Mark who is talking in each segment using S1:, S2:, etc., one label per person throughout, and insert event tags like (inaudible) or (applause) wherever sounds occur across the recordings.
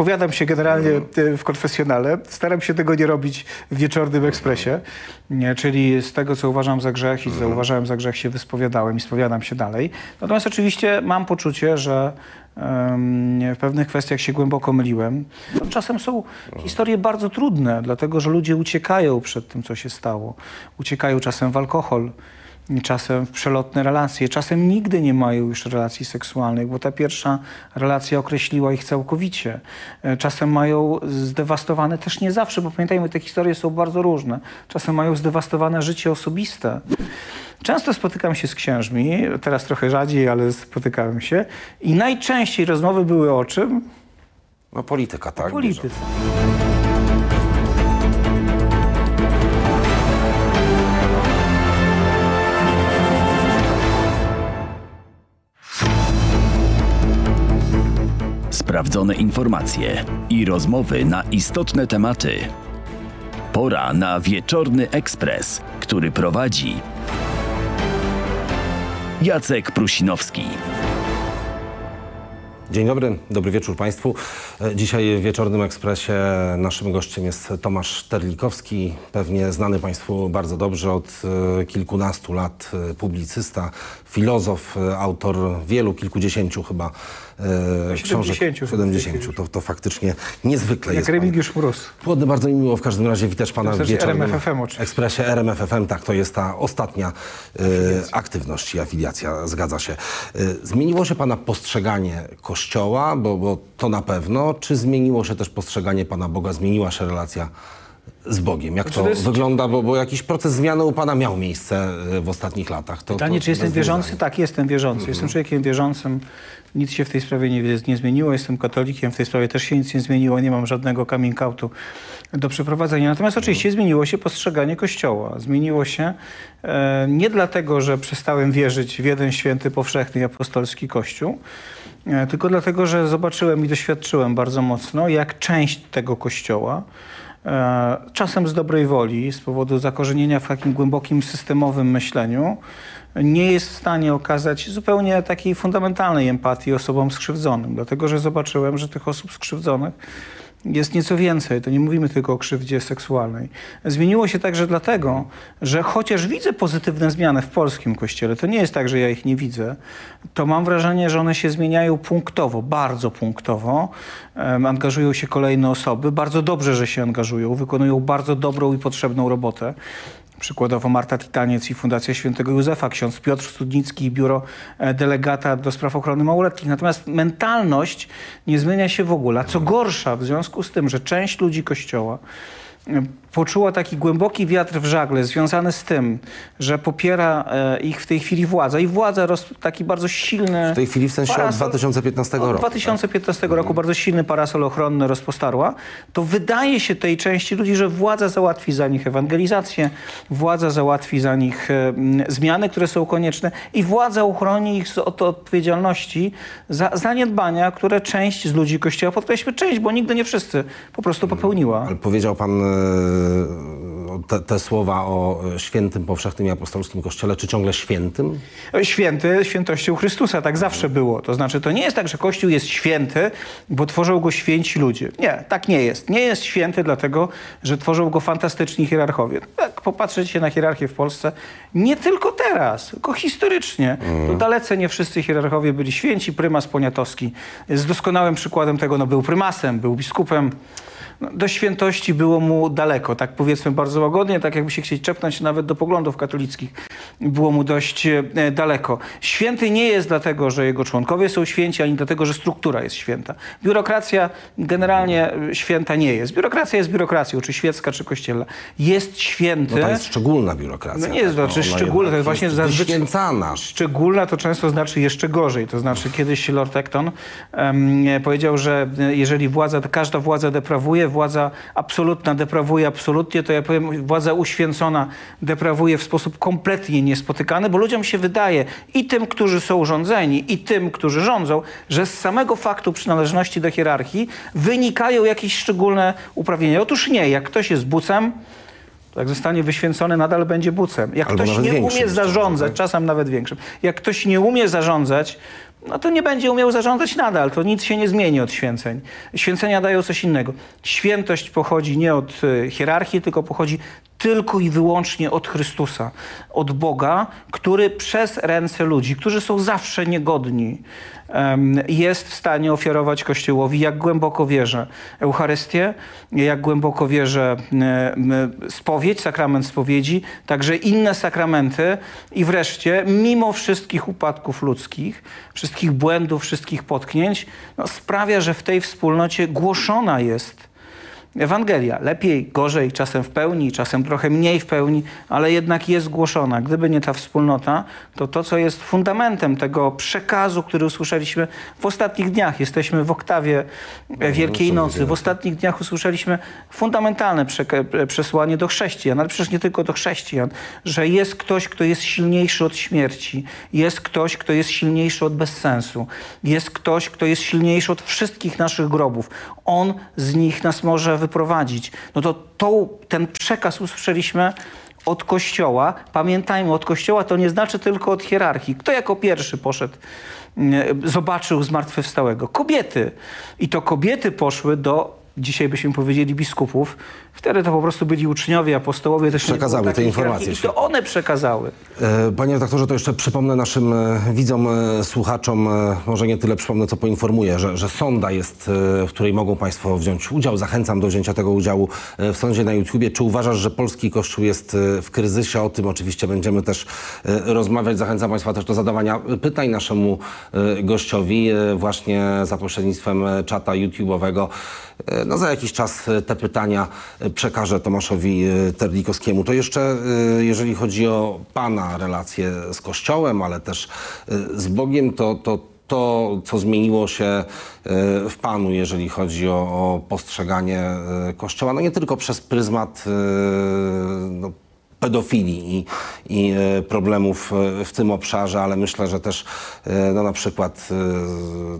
S1: spowiadam się generalnie e, w konfesjonale. Staram się tego nie robić w wieczornym ekspresie, nie, czyli z tego, co uważam za grzech i co uważałem za grzech się wyspowiadałem i spowiadam się dalej. Natomiast oczywiście mam poczucie, że w pewnych kwestiach się głęboko myliłem. Czasem są historie bardzo trudne, dlatego że ludzie uciekają przed tym, co się stało. Uciekają czasem w alkohol, czasem w przelotne relacje, czasem nigdy nie mają już relacji seksualnych, bo ta pierwsza relacja określiła ich całkowicie. E, Czasem mają zdewastowane, też nie zawsze, bo pamiętajmy, te historie są bardzo różne. Czasem mają zdewastowane życie osobiste. Często spotykam się z księżmi, teraz trochę rzadziej, ale spotykałem się i najczęściej rozmowy były o czym?
S2: No polityka, tak?
S1: Polityce.
S3: Sprawdzone informacje i rozmowy na istotne tematy. Pora na wieczorny ekspres, który prowadzi Jacek Prusinowski.
S2: Dzień dobry, dobry wieczór Państwu. Dzisiaj w Wieczornym Ekspresie naszym gościem jest Tomasz Terlikowski, pewnie znany Państwu bardzo dobrze od e, kilkunastu lat e, publicysta, filozof, e, autor wielu, kilkudziesięciu chyba e, książek.
S1: 70 chyba.
S2: 70. To, to faktycznie niezwykle
S1: Jak
S2: jest.
S1: Remigiusz Mróz.
S2: Płodny, bardzo mi miło w każdym razie witać Pana w
S1: Znaczy
S2: wieczornym
S1: RMFFM oczywiście.
S2: ekspresie RMFFM. Tak, to jest ta ostatnia e, aktywność i afiliacja, zgadza się. E, zmieniło się Pana postrzeganie Kościoła, bo, bo to na pewno, czy zmieniło się też postrzeganie Pana Boga, zmieniła się relacja z Bogiem? Jak to,
S1: to jest-
S2: wygląda, bo, bo jakiś proces zmiany u Pana miał miejsce e, w ostatnich latach. To,
S1: Pytanie,
S2: to
S1: czy jestem wierzący?
S2: wyzwania.
S1: Tak, jestem wierzący. Jestem człowiekiem wierzącym. Nic się w tej sprawie nie, nie zmieniło. Jestem katolikiem. W tej sprawie też się nic nie zmieniło. Nie mam żadnego coming outu do przeprowadzenia. Natomiast oczywiście zmieniło się postrzeganie Kościoła. Zmieniło się e, nie dlatego, że przestałem wierzyć w jeden święty, powszechny i apostolski Kościół, e, tylko dlatego, że zobaczyłem i doświadczyłem bardzo mocno, jak część tego Kościoła e, czasem z dobrej woli, z powodu zakorzenienia w takim głębokim systemowym myśleniu, nie jest w stanie okazać zupełnie takiej fundamentalnej empatii osobom skrzywdzonym, dlatego że zobaczyłem, że tych osób skrzywdzonych jest nieco więcej. To nie mówimy tylko o krzywdzie seksualnej. Zmieniło się także dlatego, że chociaż widzę pozytywne zmiany w polskim kościele, to nie jest tak, że ja ich nie widzę, to mam wrażenie, że one się zmieniają punktowo, bardzo punktowo. Angażują się kolejne osoby. Bardzo dobrze, że się angażują. Wykonują bardzo dobrą i potrzebną robotę. Przykładowo Marta Titaniec i Fundacja Świętego Józefa, ksiądz Piotr Studnicki i Biuro e, Delegata do Spraw Ochrony Małoletnich. Natomiast mentalność nie zmienia się w ogóle. A co gorsza, w związku z tym, że część ludzi Kościoła e, poczuła taki głęboki wiatr w żagle związany z tym, że popiera e, ich w tej chwili władza i władza roz, taki bardzo silny...
S2: W tej chwili w sensie od
S1: parasol-
S2: 2015
S1: od
S2: roku. tak?
S1: 2015 roku bardzo silny parasol ochronny rozpostarła, to wydaje się tej części ludzi, że władza załatwi za nich ewangelizację, władza załatwi za nich e, zmiany, które są konieczne i władza uchroni ich od odpowiedzialności za zaniedbania, które część z ludzi Kościoła, podkreślmy część, bo nigdy nie wszyscy, po prostu popełniła.
S2: Ale powiedział pan e, te, te słowa o świętym, powszechnym i apostolskim kościele, czy ciągle świętym?
S1: Święty świętością Chrystusa, tak zawsze było. To znaczy, to nie jest tak, że Kościół jest święty, bo tworzą go święci ludzie. Nie, tak nie jest. Nie jest święty dlatego, że tworzą go fantastyczni hierarchowie. Jak popatrzeć się na hierarchię w Polsce, nie tylko teraz, tylko historycznie. To dalece nie wszyscy hierarchowie byli święci. Prymas Poniatowski jest doskonałym przykładem tego. No, był prymasem, był biskupem. No, do świętości było mu daleko, tak powiedzmy bardzo łagodnie, tak jakby się chcieć czepnąć nawet do poglądów katolickich. Było mu dość e, daleko. Święty nie jest dlatego, że jego członkowie są święci, ani dlatego, że struktura jest święta. Biurokracja generalnie e, święta nie jest. Biurokracja jest biurokracją, czy świecka, czy kościelna. Jest święty.
S2: No to jest szczególna biurokracja.
S1: No nie jest,
S2: tak,
S1: znaczy
S2: ona
S1: szczególna, to jest właśnie zazwyczaj-. Szczególna to często znaczy jeszcze gorzej. To znaczy kiedyś Lord Acton em, powiedział, że e, jeżeli władza, każda władza deprawuje, władza absolutna deprawuje absolutnie, to ja powiem, władza uświęcona deprawuje w sposób kompletnie niespotykany, bo ludziom się wydaje i tym, którzy są rządzeni, i tym, którzy rządzą, że z samego faktu przynależności do hierarchii wynikają jakieś szczególne uprawnienia. Otóż nie. Jak ktoś jest bucem, to jak zostanie wyświęcony, nadal będzie bucem. Jak
S2: Albo
S1: ktoś nie umie zarządzać, czasem nawet większym, jak ktoś nie umie zarządzać, no to nie będzie umiał zarządzać nadal. To nic się nie zmieni od święceń. Święcenia dają coś innego. Świętość pochodzi nie od e, hierarchii, tylko pochodzi tylko i wyłącznie od Chrystusa, od Boga, który przez ręce ludzi, którzy są zawsze niegodni, jest w stanie ofiarować Kościołowi, jak głęboko wierzę Eucharystię, jak głęboko wierzę spowiedź, sakrament spowiedzi, także inne sakramenty i wreszcie, mimo wszystkich upadków ludzkich, wszystkich błędów, wszystkich potknięć, no, sprawia, że w tej wspólnocie głoszona jest Ewangelia. Lepiej, gorzej, czasem w pełni, czasem trochę mniej w pełni, ale jednak jest głoszona. Gdyby nie ta wspólnota, to to, co jest fundamentem tego przekazu, który usłyszeliśmy w ostatnich dniach, jesteśmy w oktawie e, Wielkiej Nocy, w ostatnich dniach usłyszeliśmy fundamentalne przeka- przesłanie do chrześcijan, ale przecież nie tylko do chrześcijan, że jest ktoś, kto jest silniejszy od śmierci, jest ktoś, kto jest silniejszy od bezsensu, jest ktoś, kto jest silniejszy od wszystkich naszych grobów. On z nich nas może wyprowadzić. No to tą, ten przekaz usłyszeliśmy od Kościoła. Pamiętajmy, od Kościoła to nie znaczy tylko od hierarchii. Kto jako pierwszy poszedł, mm, zobaczył zmartwychwstałego? Kobiety. I to kobiety poszły do, dzisiaj byśmy powiedzieli, biskupów. Wtedy to po prostu byli uczniowie, apostołowie. Też
S2: Przekazały te informacje.
S1: I to one przekazały.
S2: E, Panie redaktorze, to jeszcze przypomnę naszym e, widzom, e, słuchaczom, może nie tyle przypomnę, co poinformuję, że, że sonda jest, w której mogą Państwo wziąć udział. Zachęcam do wzięcia tego udziału w sądzie na YouTubie. Czy uważasz, że polski Kościół jest w kryzysie? O tym oczywiście będziemy też rozmawiać. Zachęcam Państwa też do zadawania pytań naszemu gościowi właśnie za pośrednictwem czata YouTube'owego. No za jakiś czas e, te pytania e, przekażę Tomaszowi e, Terlikowskiemu. To jeszcze, jeżeli chodzi o Pana relacje z Kościołem, ale też z Bogiem, to, to to, co zmieniło się w Panu, jeżeli chodzi o, o postrzeganie Kościoła, no nie tylko przez pryzmat no, pedofilii i, i e, problemów e, w tym obszarze, ale myślę, że też e, no, na przykład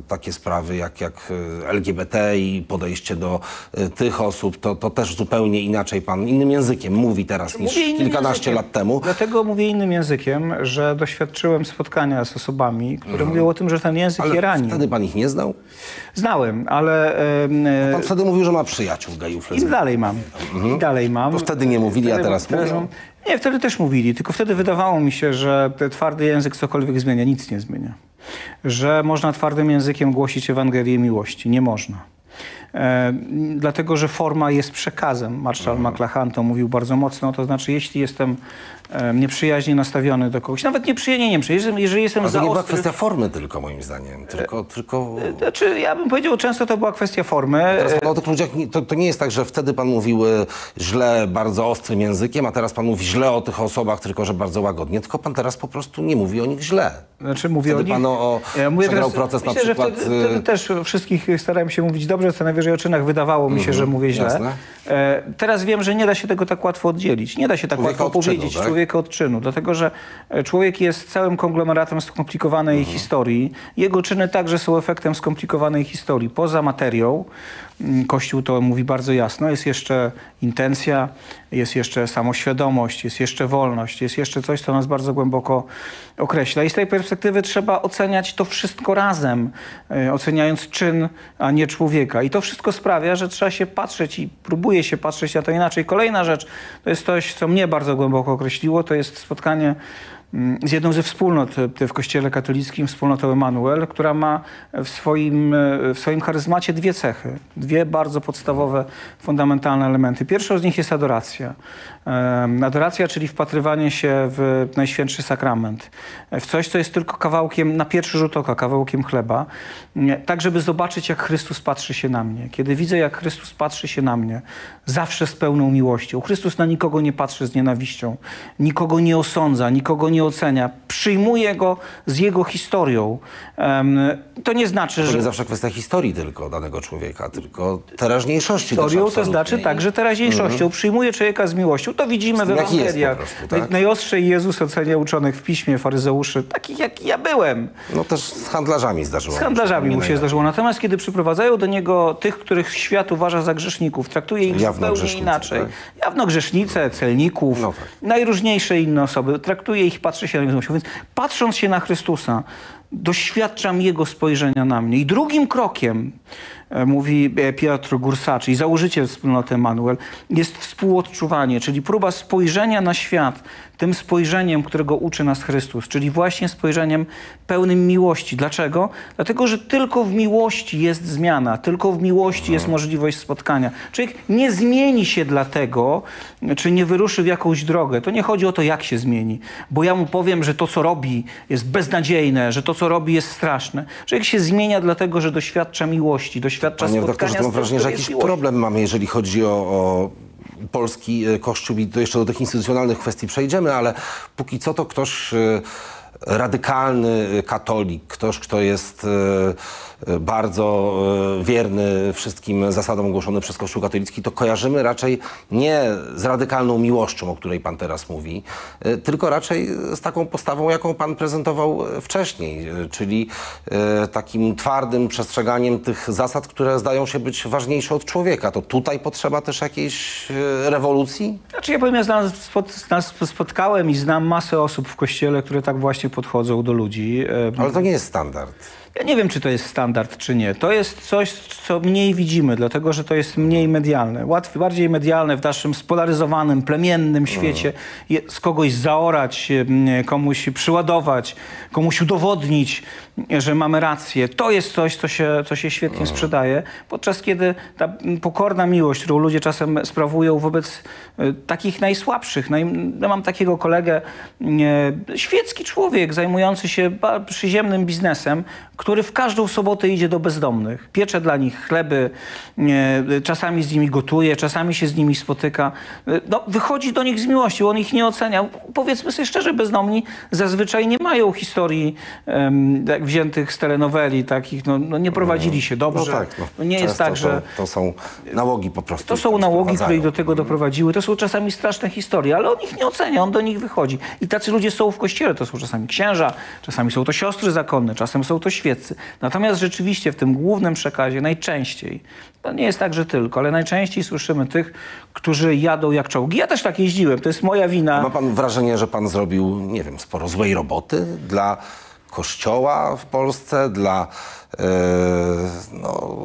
S2: takie sprawy jak, jak LGBT i podejście do tych osób, to, to też zupełnie inaczej pan, innym językiem mówi teraz niż
S1: Mówię
S2: kilkanaście
S1: językiem.
S2: lat temu.
S1: Dlatego mówię innym językiem, że doświadczyłem spotkania z osobami, które mówią o tym, że ten język je
S2: Ale
S1: rani.
S2: wtedy pan ich nie znał?
S1: Znałem, ale e,
S2: Pan wtedy mówił, że ma przyjaciół gejów,
S1: i dalej mam. I dalej mam.
S2: To wtedy nie mówili, a
S1: Wtedy-
S2: teraz mówią?
S1: Nie, wtedy też mówili, tylko wtedy wydawało mi się, że twardy język cokolwiek zmienia. Nic nie zmienia. Że można twardym językiem głosić Ewangelię miłości. Nie można. E, dlatego, że forma jest przekazem. Marszał
S2: Mhm.
S1: McLachlan to mówił bardzo mocno. To znaczy, jeśli jestem nieprzyjaźnie nastawiony do kogoś, nawet nieprzyjaźnie, nieprzyjaźnie, jeżeli jestem
S2: Ale
S1: za
S2: to nie była
S1: ostry...
S2: kwestia formy tylko, moim zdaniem. Tylko, tylko...
S1: Znaczy, ja bym powiedział, często to była kwestia formy.
S2: Teraz pan o tych ludziach, nie- to, to nie jest tak, że wtedy pan mówił e, źle, bardzo ostrym językiem, a teraz pan mówi źle o tych osobach, tylko że bardzo łagodnie. Tylko pan teraz po prostu nie mówi o nich źle.
S1: Znaczy mówię
S2: Wtedy
S1: o nich.
S2: pan o- o- przegrał proces na
S1: myślę,
S2: przykład,
S1: Że wtedy, wtedy też wszystkich starałem się mówić dobrze, co najwyżej o czynach wydawało mi się, że mówię źle.
S2: jasne.
S1: E, teraz wiem, że nie da się tego tak łatwo oddzielić. Nie da się tak
S2: Człowieka
S1: łatwo powiedzieć
S2: tak?
S1: Człowieka od czynu, dlatego że e, człowiek jest całym konglomeratem skomplikowanej
S2: Mhm.
S1: historii. Jego czyny także są efektem skomplikowanej historii. Poza materią, Kościół to mówi bardzo jasno, jest jeszcze intencja, jest jeszcze samoświadomość, jest jeszcze wolność, jest jeszcze coś, co nas bardzo głęboko określa. I z tej perspektywy trzeba oceniać to wszystko razem, e, oceniając czyn, a nie człowieka. I to wszystko sprawia, że trzeba się patrzeć i próbuje się patrzeć na to inaczej. Kolejna rzecz, to jest coś, co mnie bardzo głęboko określiło, to jest spotkanie mm, z jedną ze wspólnot e, w Kościele katolickim, wspólnotą Emanuel, która ma w swoim, e, w swoim charyzmacie dwie cechy, dwie bardzo podstawowe, fundamentalne elementy. Pierwszą z nich jest adoracja. Adoracja, czyli wpatrywanie się w Najświętszy Sakrament, w coś, co jest tylko kawałkiem, na pierwszy rzut oka, kawałkiem chleba, Nie, tak żeby zobaczyć, jak Chrystus patrzy się na mnie. Kiedy widzę, jak Chrystus patrzy się na mnie, zawsze z pełną miłością. Chrystus na nikogo nie patrzy z nienawiścią, nikogo nie osądza, nikogo nie ocenia. Przyjmuje go z jego historią. To nie znaczy,
S2: To
S1: że
S2: nie zawsze kwestia historii tylko danego człowieka, tylko teraźniejszości.
S1: historią, to znaczy także teraźniejszością. Przyjmuje człowieka z miłością. To widzimy
S2: jest
S1: Ewangeliach.
S2: prostu, tak?
S1: Naj- Najostrzej Jezus ocenia uczonych w piśmie, faryzeuszy, takich jak ja byłem.
S2: No też z handlarzami zdarzyło.
S1: Z handlarzami
S2: nie
S1: mu się zdarzyło. Natomiast kiedy przyprowadzają do niego tych, których świat uważa za grzeszników, traktuje ich zupełnie inaczej.
S2: tak?
S1: Jawno grzesznice, celników,
S2: No tak.
S1: najróżniejsze inne osoby. Traktuje ich, patrzy się na miłością. Więc patrząc się na Chrystusa, doświadczam Jego spojrzenia na mnie. I drugim krokiem, mówi e, Piotr Gursaczy, założyciel wspólnoty Emanuel, jest współodczuwanie, czyli próba spojrzenia na świat tym spojrzeniem, którego uczy nas Chrystus, czyli właśnie spojrzeniem pełnym miłości. Dlaczego? Dlatego, że tylko w miłości jest zmiana, tylko w miłości jest możliwość spotkania. Człowiek nie zmieni się dlatego, czy nie wyruszy w jakąś drogę. To nie chodzi o to, jak się zmieni, bo ja mu powiem, że to, co robi, jest beznadziejne, że to, co robi, jest straszne. Człowiek się zmienia dlatego, że doświadcza miłości, doświadcza
S2: Panie
S1: spotkania
S2: to mam wrażenie, że jakiś problem mamy, jeżeli chodzi o, o polski e, kościół. I to jeszcze do tych instytucjonalnych kwestii przejdziemy, ale póki co to ktoś e, radykalny katolik, ktoś, kto jest e, bardzo e, wierny wszystkim zasadom ogłoszonym przez Kościół katolicki, to kojarzymy raczej nie z radykalną miłością, o której pan teraz mówi, e, tylko raczej z taką postawą, jaką pan prezentował e, wcześniej, e, czyli e, takim twardym przestrzeganiem tych zasad, które zdają się być ważniejsze od człowieka. To tutaj potrzeba też jakiejś e, rewolucji?
S1: Znaczy ja powiem, ja znam, spotkałem i znam masę osób w kościele, które tak właśnie podchodzą do ludzi. E,
S2: Ale to nie jest standard.
S1: Ja nie wiem, czy to jest standard, czy nie. To jest coś, co mniej widzimy, dlatego że to jest mniej medialne. Łatwiej, bardziej medialne w naszym spolaryzowanym, plemiennym świecie. Z kogoś zaorać, komuś przyładować, komuś udowodnić, że mamy rację. To jest coś, co się, co się świetnie sprzedaje. Podczas kiedy ta pokorna miłość, którą ludzie czasem sprawują wobec e, takich najsłabszych. Naj, ja mam takiego kolegę, e, świecki człowiek zajmujący się przyziemnym biznesem, który w każdą sobotę idzie do bezdomnych. Piecze dla nich chleby, e, czasami z nimi gotuje, czasami się z nimi spotyka. No, wychodzi do nich z miłości, on ich nie ocenia. Powiedzmy sobie szczerze, bezdomni zazwyczaj nie mają historii tak wziętych z telenoweli, takich, no, no nie prowadzili się dobrze.
S2: No tak. No.
S1: No nie jest tak, że...
S2: To, to są nałogi po prostu.
S1: To są nałogi, które do tego doprowadziły. To są czasami straszne historie, ale on ich nie ocenia, on do nich wychodzi. I tacy ludzie są w kościele. To są czasami księża, czasami są to siostry zakonne, czasem są to świeccy. Natomiast rzeczywiście w tym głównym przekazie najczęściej, to nie jest tak, że tylko, ale najczęściej słyszymy tych, którzy jadą jak czołgi. Ja też tak jeździłem, to jest moja wina.
S2: Ma pan wrażenie, że pan zrobił, nie wiem, sporo złej roboty dla kościoła w Polsce, dla, no,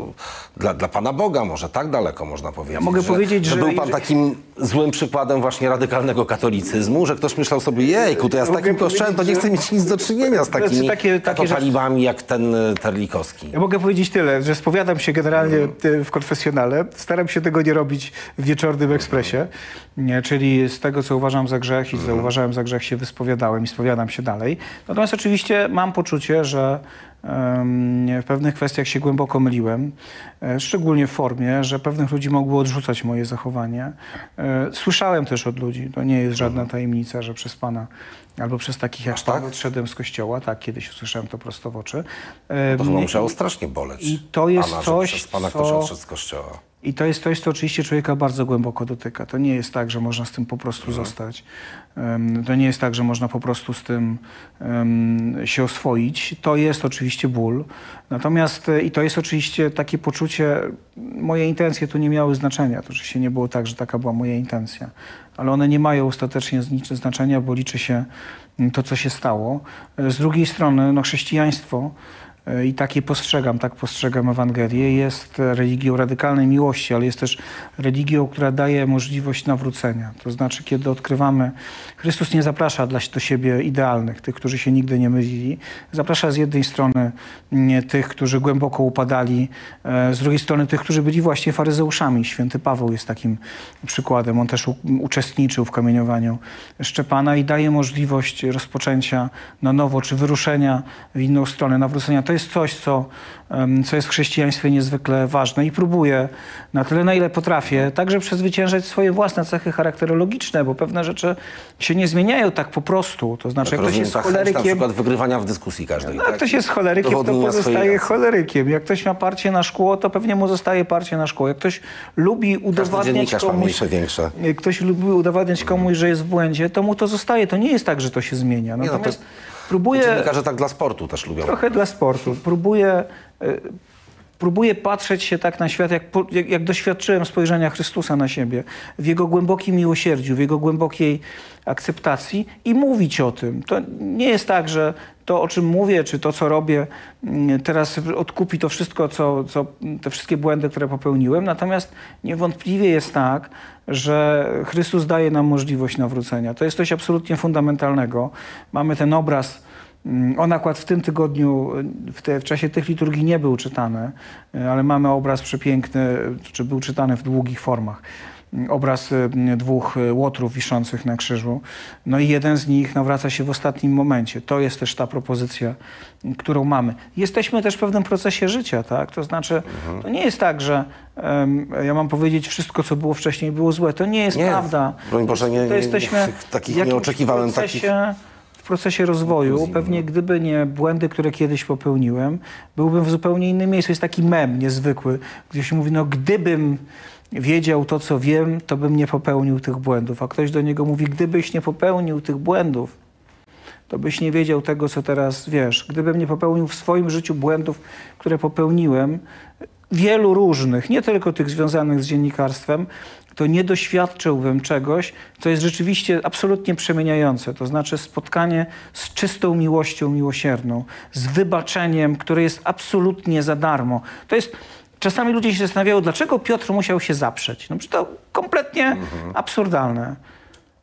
S2: dla, dla Pana Boga, może tak daleko można powiedzieć.
S1: mogę
S2: że,
S1: powiedzieć, że
S2: był pan takim złym przykładem właśnie radykalnego katolicyzmu, że ktoś myślał sobie, jejku, to ja z takim kościołem to nie chcę mieć nic do czynienia z
S1: Znaczy,
S2: takimi
S1: takie- takie
S2: katotalibami jak ten e, Terlikowski.
S1: Ja mogę powiedzieć tyle, że spowiadam się generalnie e, w konfesjonale. Staram się tego nie robić w wieczornym ekspresie, nie, czyli z tego, co uważam za grzech i co uważałem za grzech się wyspowiadałem i spowiadam się dalej. Natomiast oczywiście mam poczucie, że w pewnych kwestiach się głęboko myliłem, e, szczególnie w formie, że pewnych ludzi mogło odrzucać moje zachowanie. E, Słyszałem też od ludzi, to nie jest żadna tajemnica, że przez Pana albo przez takich jak
S2: tak?
S1: Pan odszedłem z kościoła, tak, kiedyś usłyszałem to prosto w oczy.
S2: To chyba musiało strasznie boleć.
S1: i to jest
S2: pana,
S1: coś,
S2: przez Pana
S1: co-
S2: ktoś odszedł z kościoła.
S1: I to jest coś, co oczywiście człowieka bardzo głęboko dotyka. To nie jest tak, że można z tym po prostu zostać. To nie jest tak, że można po prostu z tym się oswoić. To jest oczywiście ból. Natomiast e, i to jest oczywiście takie poczucie, moje intencje tu nie miały znaczenia. To oczywiście nie było tak, że taka była moja intencja. Ale one nie mają ostatecznie znaczenia, bo liczy się mm, to, co się stało. E, Z drugiej strony, no, chrześcijaństwo i takie postrzegam, tak postrzegam Ewangelię, jest religią radykalnej miłości, ale jest też religią, która daje możliwość nawrócenia. To znaczy, kiedy odkrywamy, Chrystus nie zaprasza dla, do siebie idealnych, tych, którzy się nigdy nie mylili. Zaprasza z jednej strony nie, tych, którzy głęboko upadali, e, z drugiej strony tych, którzy byli właśnie faryzeuszami. Święty Paweł jest takim przykładem. On też uczestniczył w kamieniowaniu Szczepana i daje możliwość rozpoczęcia na nowo, czy wyruszenia w inną stronę, nawrócenia. To jest coś, co, co jest w chrześcijaństwie niezwykle ważne i próbuję na tyle, na ile potrafię, także przezwyciężać swoje własne cechy charakterologiczne, bo pewne rzeczy się nie zmieniają tak po prostu. To znaczy,
S2: Tak
S1: jak ktoś
S2: rozumiem,
S1: jest
S2: ta chęć na
S1: cholerykiem...
S2: przykład wygrywania w dyskusji każdej.
S1: No,
S2: tak?
S1: jak ktoś jest cholerykiem, to pozostaje cholerykiem. Jak ktoś ma parcie na szkło, to pewnie mu zostaje parcie na szkło. Jak ktoś lubi udowadniać komuś...
S2: większe.
S1: Jak ktoś lubi udowadniać komuś, że jest w błędzie, to mu to zostaje. To nie jest tak, że to się zmienia.
S2: no to-
S1: Natomiast próbuję...
S2: Dziennikarze tak dla sportu też lubią.
S1: Trochę dla sportu. Próbuję e, próbuję patrzeć się tak na świat, jak, jak, jak doświadczyłem spojrzenia Chrystusa na siebie, w Jego głębokim miłosierdziu, w Jego głębokiej akceptacji i mówić o tym. To nie jest tak, że to, o czym mówię, czy to, co robię, mm, teraz odkupi to wszystko, co, co, te wszystkie błędy, które popełniłem. Natomiast niewątpliwie jest tak, że Chrystus daje nam możliwość nawrócenia. To jest coś absolutnie fundamentalnego. Mamy ten obraz Mm, On akurat w tym tygodniu, w, te, w czasie tych liturgii nie był czytany, ale mamy obraz przepiękny, czy był czytany w długich formach. Obraz y, dwóch y, łotrów wiszących na krzyżu. No i jeden z nich nawraca się w ostatnim momencie. To jest też ta propozycja, którą mamy. Jesteśmy też w pewnym procesie życia, tak? To znaczy, to nie jest tak, że em, ja mam powiedzieć wszystko, co było wcześniej, było złe. To nie jest
S2: Nie,
S1: prawda.
S2: broń Boże, nie-
S1: to
S2: nie-
S1: jesteśmy
S2: takich
S1: w
S2: nie
S1: jakimś
S2: oczekiwałem,
S1: procesie, w procesie rozwoju. Pewnie gdyby nie błędy, które kiedyś popełniłem, byłbym w zupełnie innym miejscu. Jest taki mem niezwykły, gdzie się mówi, no gdybym wiedział to, co wiem, to bym nie popełnił tych błędów. A ktoś do niego mówi, gdybyś nie popełnił tych błędów, to byś nie wiedział tego, co teraz wiesz. Gdybym nie popełnił w swoim życiu błędów, które popełniłem, wielu różnych, nie tylko tych związanych z dziennikarstwem, to nie doświadczyłbym czegoś, co jest rzeczywiście absolutnie przemieniające. To znaczy spotkanie z czystą miłością miłosierną, z wybaczeniem, które jest absolutnie za darmo. To jest. Czasami ludzie się zastanawiają, dlaczego Piotr musiał się zaprzeć. No, to kompletnie absurdalne.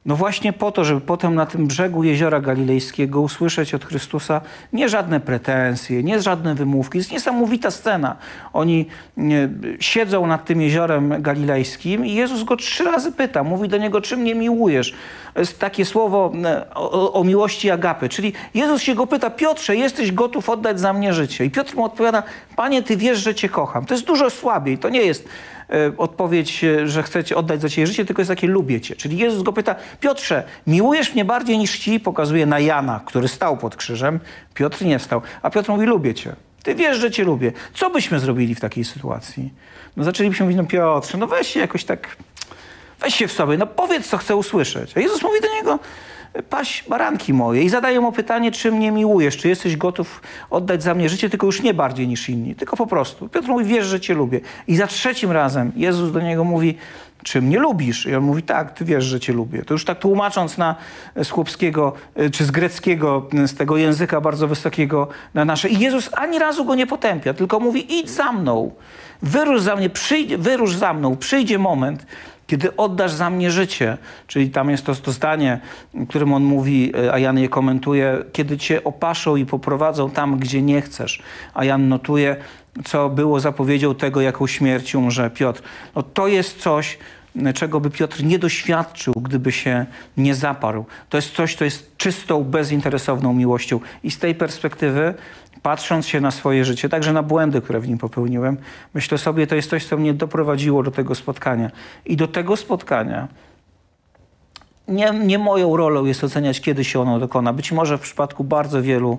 S1: No właśnie po to, żeby potem na tym brzegu jeziora galilejskiego usłyszeć od Chrystusa nie żadne pretensje, nie żadne wymówki. jest niesamowita scena. Oni nie, siedzą nad tym jeziorem galilejskim i Jezus go trzy razy pyta. Mówi do niego, czym mnie miłujesz? Jest takie słowo e, o, o miłości agapy. Czyli Jezus się go pyta, Piotrze, jesteś gotów oddać za mnie życie? I Piotr mu odpowiada, Panie, Ty wiesz, że Cię kocham. To jest dużo słabiej. To nie jest e, odpowiedź, e, że chcecie oddać za ciebie życie, tylko jest takie lubię cię. Czyli Jezus go pyta, Piotrze, miłujesz mnie bardziej niż ci? Pokazuje na Jana, który stał pod krzyżem. Piotr nie stał. A Piotr mówi, lubię cię. Ty wiesz, że cię lubię. Co byśmy zrobili w takiej sytuacji? No zaczęlibyśmy mówić, no Piotrze, no weź się jakoś tak, weź się w sobie, no powiedz, co chcę usłyszeć. A Jezus mówi do niego, paś baranki moje i zadaje mu pytanie, czy mnie miłujesz, czy jesteś gotów oddać za mnie życie, tylko już nie bardziej niż inni, tylko po prostu. Piotr mówi, wiesz, że cię lubię. I za trzecim razem Jezus do niego mówi, czy mnie lubisz? I on mówi, tak, ty wiesz, że cię lubię. To już tak tłumacząc na, z chłopskiego, y, czy z greckiego, y, z tego języka bardzo wysokiego na nasze. I Jezus ani razu go nie potępia, tylko mówi, idź za mną, wyrusz za mnie, przyjdzie, wyrusz za mną, przyjdzie moment, kiedy oddasz za mnie życie, czyli tam jest to, to zdanie, którym on mówi, a Jan je komentuje, kiedy cię opaszą i poprowadzą tam, gdzie nie chcesz. A Jan notuje, co było zapowiedzią tego, jaką śmierć umrze Piotr. No to jest coś, czego by Piotr nie doświadczył, gdyby się nie zaparł. To jest coś, co jest czystą, bezinteresowną miłością. I z tej perspektywy, patrząc się na swoje życie, także na błędy, które w nim popełniłem, myślę sobie, to jest coś, co mnie doprowadziło do tego spotkania. I do tego spotkania nie, nie moją rolą jest oceniać, kiedy się ono dokona. Być może w przypadku bardzo wielu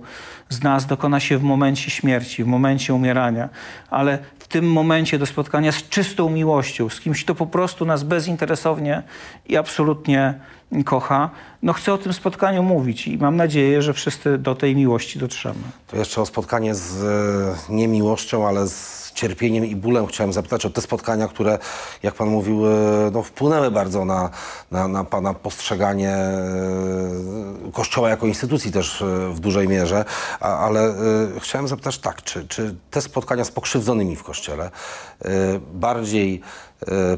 S1: z nas dokona się w momencie śmierci, w momencie umierania, ale w tym momencie do spotkania z czystą miłością, z kimś, kto po prostu nas bezinteresownie i absolutnie kocha, no chcę o tym spotkaniu mówić i mam nadzieję, że wszyscy do tej miłości dotrzemy.
S2: To jeszcze o spotkanie z e, nie miłością, ale z cierpieniem i bólem chciałem zapytać o te spotkania, które, jak pan mówił, e, no, wpłynęły bardzo na, na, na pana postrzeganie e, Kościoła jako instytucji też e, w dużej mierze, A, ale chciałem zapytać tak, czy, czy te spotkania z pokrzywdzonymi w Kościele bardziej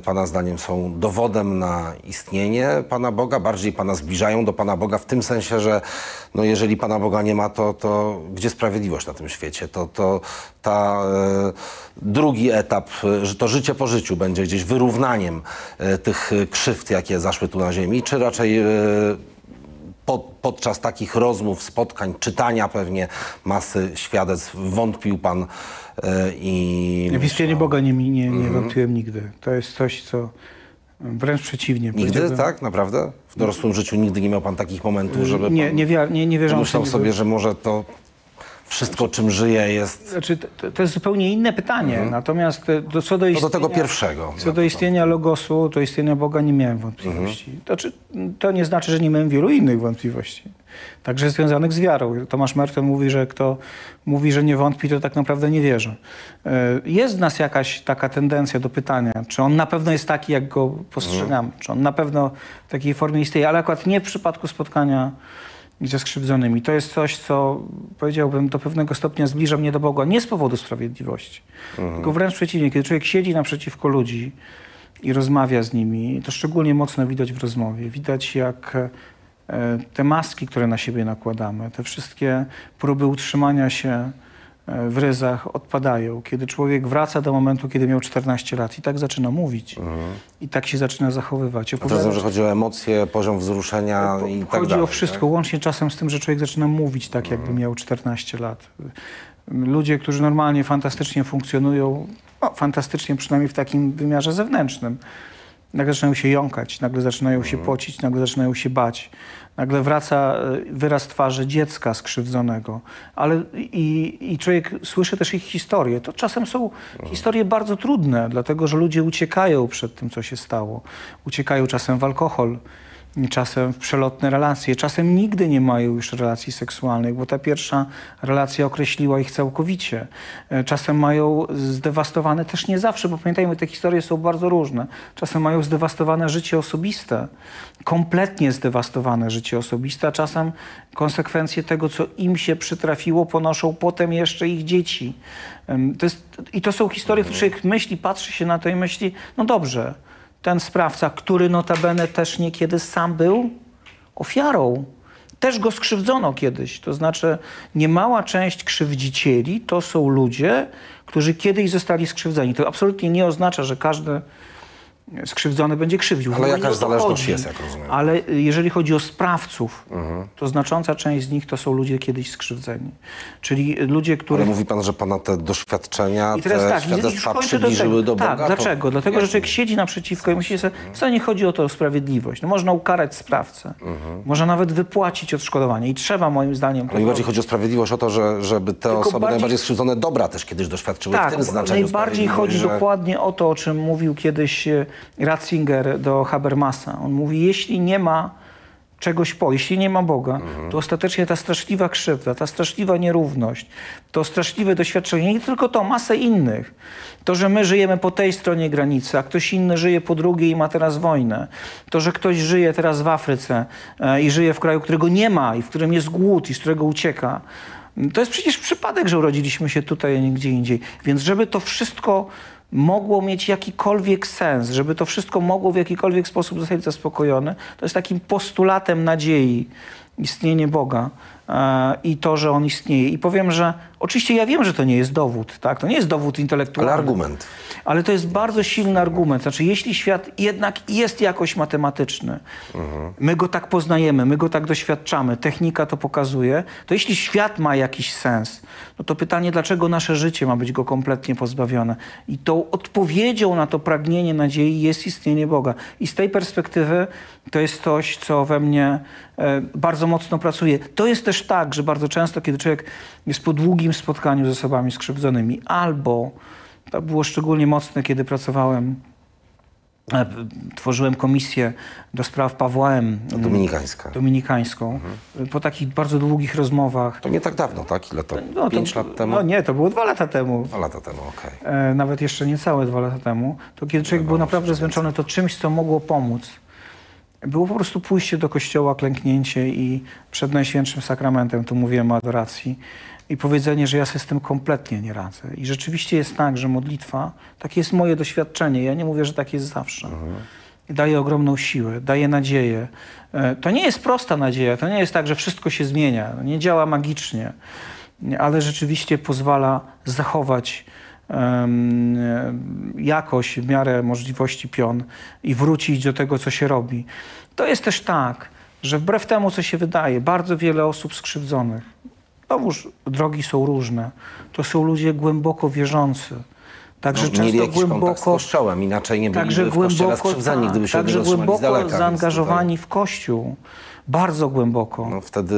S2: Pana zdaniem są dowodem na istnienie Pana Boga, bardziej Pana zbliżają do Pana Boga w tym sensie, że no jeżeli Pana Boga nie ma, to, to gdzie sprawiedliwość na tym świecie? To, to ta e, drugi etap, e, że to życie po życiu będzie gdzieś wyrównaniem e, tych e, krzywd, jakie zaszły tu na ziemi, czy raczej e, pod, podczas takich rozmów, spotkań, czytania pewnie masy świadectw wątpił Pan e, i...
S1: W istnienie Boga nie, nie, nie wątpiłem nigdy. To jest coś, co wręcz przeciwnie.
S2: Nigdy, tak? Naprawdę? W dorosłym życiu nigdy nie miał pan takich momentów, żeby
S1: Nie,
S2: pan
S1: nie, nie, nie wierzący
S2: pomyślał
S1: nie
S2: sobie, że może to wszystko, czym żyje, jest
S1: Znaczy, to, to jest zupełnie inne pytanie. Natomiast e, do, co do
S2: no
S1: istnienia...
S2: do tego pierwszego.
S1: Co do istnienia Logosu, to istnienia Boga nie miałem wątpliwości. To, czy, to nie znaczy, że nie miałem wielu innych wątpliwości. Także związanych z wiarą. Tomasz Merton mówi, że kto mówi, że nie wątpi, to tak naprawdę nie wierzy. E, Jest w nas jakaś taka tendencja do pytania, czy on na pewno jest taki, jak go postrzegamy, czy on na pewno w takiej formie istnieje, ale akurat nie w przypadku spotkania ze skrzywdzonymi. To jest coś, co powiedziałbym do pewnego stopnia zbliża mnie do Boga, nie z powodu sprawiedliwości, tylko wręcz przeciwnie. Kiedy człowiek siedzi naprzeciwko ludzi i rozmawia z nimi, to szczególnie mocno widać w rozmowie. Widać, jak e, te maski, które na siebie nakładamy, te wszystkie próby utrzymania się w ryzach odpadają. Kiedy człowiek wraca do momentu, kiedy miał 14 lat i tak zaczyna mówić. I tak się zaczyna zachowywać.
S2: A to rozumiem, że chodzi o emocje, poziom wzruszenia i tak
S1: Chodzi
S2: dalej.
S1: o wszystko, łącznie czasem z tym, że człowiek zaczyna mówić tak, jakby miał 14 lat. Ludzie, którzy normalnie fantastycznie funkcjonują, no, fantastycznie przynajmniej w takim wymiarze zewnętrznym, nagle zaczynają się jąkać, nagle zaczynają się pocić, nagle zaczynają się bać. Nagle wraca e, wyraz twarzy dziecka skrzywdzonego. Ale i, i człowiek słyszy też ich historie. To czasem są historie bardzo trudne, dlatego że ludzie uciekają przed tym, co się stało. Uciekają czasem w alkohol, czasem w przelotne relacje, czasem nigdy nie mają już relacji seksualnych, bo ta pierwsza relacja określiła ich całkowicie. E, Czasem mają zdewastowane, też nie zawsze, bo pamiętajmy, te historie są bardzo różne. Czasem mają zdewastowane życie osobiste, kompletnie zdewastowane życie osobiste, a czasem konsekwencje tego, co im się przytrafiło, ponoszą potem jeszcze ich dzieci. To jest, I to są historie, które człowiek myśli, patrzy się na to i myśli, no dobrze, ten sprawca, który notabene też niekiedy sam był ofiarą. Też go skrzywdzono kiedyś. To znaczy, niemała część krzywdzicieli to są ludzie, którzy kiedyś zostali skrzywdzeni. To absolutnie nie oznacza, że każdy skrzywdzony będzie krzywdził. W
S2: Ale jakaś zależność
S1: chodzi.
S2: jest, jak rozumiem.
S1: Ale jeżeli chodzi o sprawców, to znacząca część z nich to są ludzie kiedyś skrzywdzeni. Czyli ludzie, których
S2: Ale mówi pan, że pana te doświadczenia,
S1: i teraz
S2: te
S1: tak,
S2: świadectwa przybliżyły do,
S1: Tak,
S2: Boga? to-
S1: dlaczego? Dlatego, że człowiek siedzi naprzeciwko i myśli sobie, wcale nie chodzi o to o sprawiedliwość. No, można ukarać sprawcę. Można nawet wypłacić odszkodowanie. I trzeba moim zdaniem...
S2: Ale mi
S1: tego-
S2: bardziej chodzi o sprawiedliwość, o to, że, żeby te
S1: Tylko
S2: osoby
S1: bardziej-
S2: najbardziej skrzywdzone dobra też kiedyś doświadczyły w
S1: tak,
S2: tym znaczeniu
S1: najbardziej chodzi
S2: że-
S1: dokładnie o to, o czym mówił kiedyś e, Ratzinger do Habermasa. On mówi, jeśli nie ma czegoś po, jeśli nie ma Boga, to ostatecznie ta straszliwa krzywda, ta straszliwa nierówność, to straszliwe doświadczenie, nie tylko to, masę innych. To, że my żyjemy po tej stronie granicy, a ktoś inny żyje po drugiej i ma teraz wojnę. To, że ktoś żyje teraz w Afryce e, i żyje w kraju, którego nie ma i w którym jest głód i z którego ucieka. To jest przecież przypadek, że urodziliśmy się tutaj, a nie gdzie indziej. Więc żeby to wszystko mogło mieć jakikolwiek sens, żeby to wszystko mogło w jakikolwiek sposób zostać zaspokojone, to jest takim postulatem nadziei istnienie Boga i to, że On istnieje. I powiem, że oczywiście ja wiem, że to nie jest dowód, tak? To nie jest dowód intelektualny.
S2: Ale argument.
S1: Ale to jest bardzo silny argument. Znaczy, jeśli świat jednak jest jakoś matematyczny, my go tak poznajemy, my go tak doświadczamy, technika to pokazuje, to jeśli świat ma jakiś sens, no to pytanie, dlaczego nasze życie ma być go kompletnie pozbawione? I tą odpowiedzią na to pragnienie nadziei jest istnienie Boga. I z tej perspektywy to jest coś, co we mnie e, bardzo mocno pracuje. To jest też tak, że bardzo często, kiedy człowiek jest po długim spotkaniu z osobami skrzywdzonymi, albo to było szczególnie mocne, kiedy pracowałem, e, tworzyłem komisję do spraw Pawła M.
S2: Dominikańska.
S1: dominikańską. Po takich bardzo długich rozmowach.
S2: To nie tak dawno, tak? Ile to?
S1: No,
S2: Pięć
S1: to,
S2: lat temu?
S1: No nie, to było dwa lata temu.
S2: Dwa lata temu, okej.
S1: E, nawet jeszcze niecałe dwa lata temu, to kiedy człowiek był naprawdę zmęczony, to czymś, co mogło pomóc, było po prostu pójście do kościoła, klęknięcie i przed Najświętszym Sakramentem, tu mówiłem o adoracji, i powiedzenie, że ja sobie z tym kompletnie nie radzę. I rzeczywiście jest tak, że modlitwa, takie jest moje doświadczenie, ja nie mówię, że tak jest zawsze. Daje ogromną siłę, daje nadzieję. E, To nie jest prosta nadzieja, to nie jest tak, że wszystko się zmienia, nie działa magicznie, ale rzeczywiście pozwala zachować e, jakość w miarę możliwości pion i wrócić do tego, co się robi. To jest też tak, że wbrew temu, co się wydaje, bardzo wiele osób skrzywdzonych, znowuż drogi są różne, to są ludzie głęboko wierzący. Także
S2: no,
S1: często
S2: kontakt z
S1: głęboko,
S2: kościołem, inaczej nie byliby
S1: także
S2: w
S1: głęboko,
S2: skrzywdzeni,
S1: tak,
S2: gdyby się od
S1: także głęboko zaangażowani w Kościół. Bardzo głęboko.
S2: No, wtedy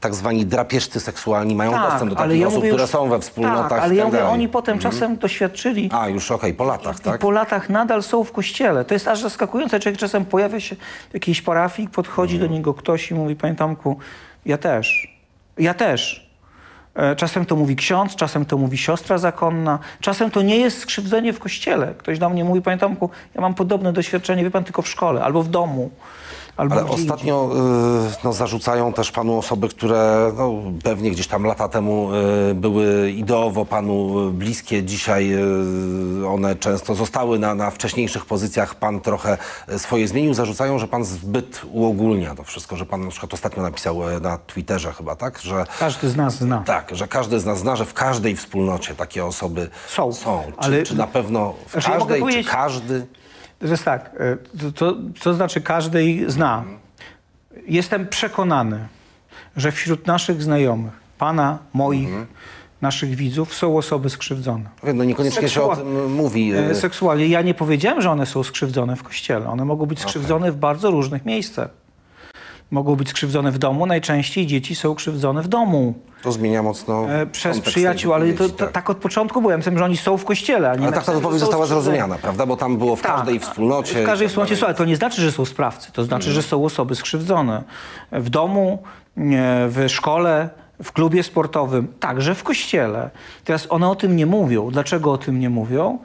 S2: tak zwani drapieżcy seksualni mają dostęp do takich
S1: ja
S2: osób,
S1: mówię
S2: które
S1: już-
S2: są we wspólnotach
S1: Tak, ale
S2: i tak
S1: ja mówię, oni potem czasem doświadczyli
S2: A, już okej, po latach,
S1: i
S2: tak?
S1: po latach nadal są w kościele. To jest aż zaskakujące. Człowiek czasem pojawia się w jakiejś parafii, podchodzi
S2: Mhm.
S1: do niego ktoś i mówi, panie Tomku, ja też. Ja też. E, Czasem to mówi ksiądz, czasem to mówi siostra zakonna, czasem to nie jest skrzywdzenie w kościele. Ktoś do mnie mówi, panie Tomku, ja mam podobne doświadczenie, wie pan, tylko w szkole albo w domu. Albo
S2: Ale ostatnio y, no, zarzucają też panu osoby, które no, pewnie gdzieś tam lata temu y, były ideowo panu bliskie. Dzisiaj y, one często zostały na, na wcześniejszych pozycjach. Pan trochę y, swoje zmienił. Zarzucają, że pan zbyt uogólnia to wszystko, że pan na przykład ostatnio napisał y, na Twitterze chyba, tak? Że,
S1: Każdy z nas zna.
S2: tak, że każdy z nas zna, że w każdej wspólnocie takie osoby
S1: Są.
S2: są. Czy,
S1: Ale-
S2: czy na pewno w
S1: Znaczy, ja
S2: każdej, czy
S1: powiedzieć-
S2: każdy?
S1: To jest tak, e, to, to, to znaczy każdy ich zna. Jestem przekonany, że wśród naszych znajomych, pana, moich, naszych widzów są osoby skrzywdzone.
S2: No niekoniecznie się o
S1: Seksua-
S2: tym mówi.
S1: E, Seksualnie. Ja nie powiedziałem, że one są skrzywdzone w kościele. One mogą być skrzywdzone w bardzo różnych miejscach. Mogą być skrzywdzone w domu. Najczęściej dzieci są krzywdzone w domu.
S2: To zmienia mocno
S1: E, przez przyjaciół, ale to, to, tak od początku byłem. Że oni są w kościele, a nie
S2: Ale tak ta
S1: są
S2: została zrozumiana, prawda? Bo tam było w każdej wspólnocie.
S1: Tak. W każdej
S2: tak
S1: wspólnocie są, ale to nie znaczy, że są sprawcy. To znaczy, że są osoby skrzywdzone. W domu, w szkole, w klubie sportowym, także w kościele. Teraz one o tym nie mówią. Dlaczego o tym nie mówią?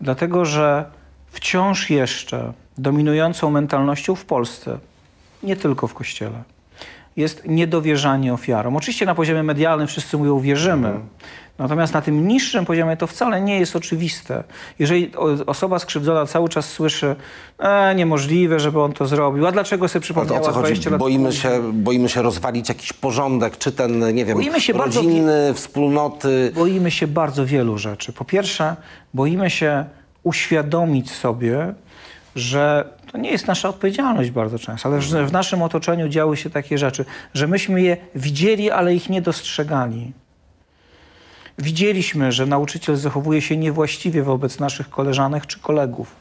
S1: Dlatego, że wciąż jeszcze dominującą mentalnością w Polsce, nie tylko w kościele, jest niedowierzanie ofiarom. Oczywiście na poziomie medialnym wszyscy mówią wierzymy, natomiast na tym niższym poziomie to wcale nie jest oczywiste. Jeżeli osoba skrzywdzona cały czas słyszy, e, niemożliwe, żeby on to zrobił, a dlaczego sobie
S2: Ale
S1: przypomniała
S2: o co chodzi?
S1: 20 lat
S2: Boimy się, boimy się rozwalić jakiś porządek, czy ten, nie wiem,
S1: Boimy się bardzo
S2: wspólnoty.
S1: Boimy się bardzo wielu rzeczy. Po pierwsze, boimy się uświadomić sobie, że to nie jest nasza odpowiedzialność bardzo często, ale że w naszym otoczeniu działy się takie rzeczy, że myśmy je widzieli, ale ich nie dostrzegali. Widzieliśmy, że nauczyciel zachowuje się niewłaściwie wobec naszych koleżanek czy kolegów.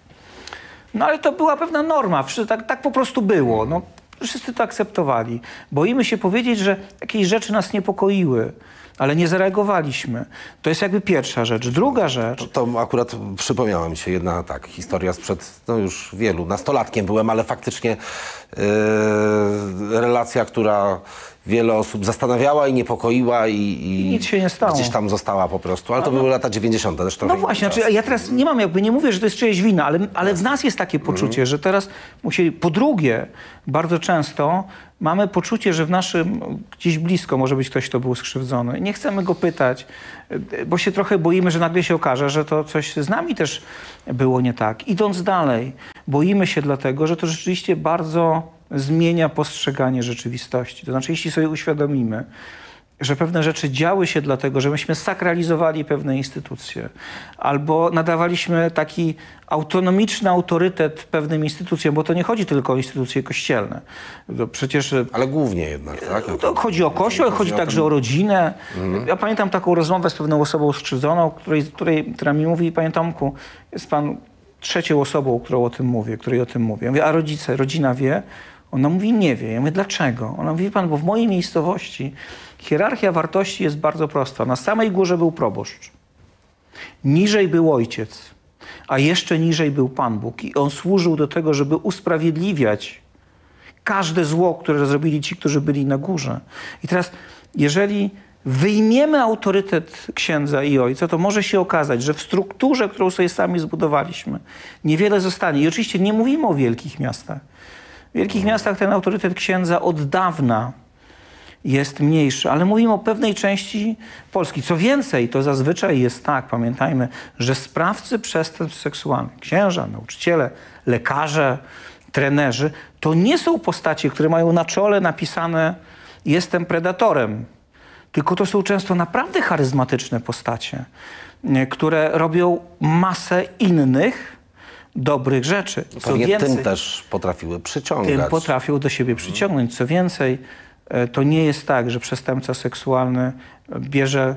S1: No ale to była pewna norma, tak, tak po prostu było. No, wszyscy to akceptowali. Boimy się powiedzieć, że jakieś rzeczy nas niepokoiły, ale nie zareagowaliśmy. To jest jakby pierwsza rzecz. Druga rzecz,
S2: To, to akurat przypomniała mi się jedna tak, historia sprzed no już wielu, nastolatkiem byłem, ale faktycznie yy, relacja, która wiele osób zastanawiała i niepokoiła i, i
S1: Nic się nie stało.
S2: gdzieś tam została po prostu. Ale to były lata 90. też trochę
S1: No właśnie, znaczy, ja teraz nie mam jakby, nie mówię, że to jest czyjeś wina, ale, ale w nas jest takie poczucie, że teraz musieli, po drugie, bardzo często mamy poczucie, że w naszym, gdzieś blisko może być ktoś, kto był skrzywdzony. Nie chcemy go pytać, bo się trochę boimy, że nagle się okaże, że to coś z nami też było nie tak. Idąc dalej, boimy się dlatego, że to rzeczywiście bardzo zmienia postrzeganie rzeczywistości. To znaczy, jeśli sobie uświadomimy, że pewne rzeczy działy się dlatego, że myśmy sakralizowali pewne instytucje, albo nadawaliśmy taki autonomiczny autorytet pewnym instytucjom, bo to nie chodzi tylko o instytucje kościelne. To przecież e,
S2: Ale głównie jednak, tak?
S1: to chodzi o kościół, ale chodzi
S2: o
S1: także
S2: ten-
S1: o rodzinę. Ja pamiętam taką rozmowę z pewną osobą skrzywdzoną, której, której, która mi mówi, panie Tomku, jest pan trzecią osobą, którą o tym mówię, której o tym mówię. Ja mówię, a rodzice, rodzina wie? Ona mówi, nie wie. Ja mówię, dlaczego? Ona mówi, pan, bo w mojej miejscowości hierarchia wartości jest bardzo prosta. Na samej górze był proboszcz. Niżej był ojciec, a jeszcze niżej był Pan Bóg. I on służył do tego, żeby usprawiedliwiać każde zło, które zrobili ci, którzy byli na górze. I teraz, jeżeli wyjmiemy autorytet księdza i ojca, to może się okazać, że w strukturze, którą sobie sami zbudowaliśmy, niewiele zostanie. I oczywiście nie mówimy o wielkich miastach. W wielkich miastach ten autorytet księdza od dawna jest mniejszy, ale mówimy o pewnej części Polski. Co więcej, to zazwyczaj jest tak, pamiętajmy, że sprawcy przestępstw seksualnych, księża, nauczyciele, lekarze, trenerzy, to nie są postacie, które mają na czole napisane jestem predatorem, tylko to są często naprawdę charyzmatyczne postacie, które robią masę innych dobrych rzeczy. Co
S2: Pewnie
S1: więcej,
S2: tym też potrafiły przyciągać.
S1: tym potrafią do siebie przyciągnąć. Co więcej, e, to nie jest tak, że przestępca seksualny bierze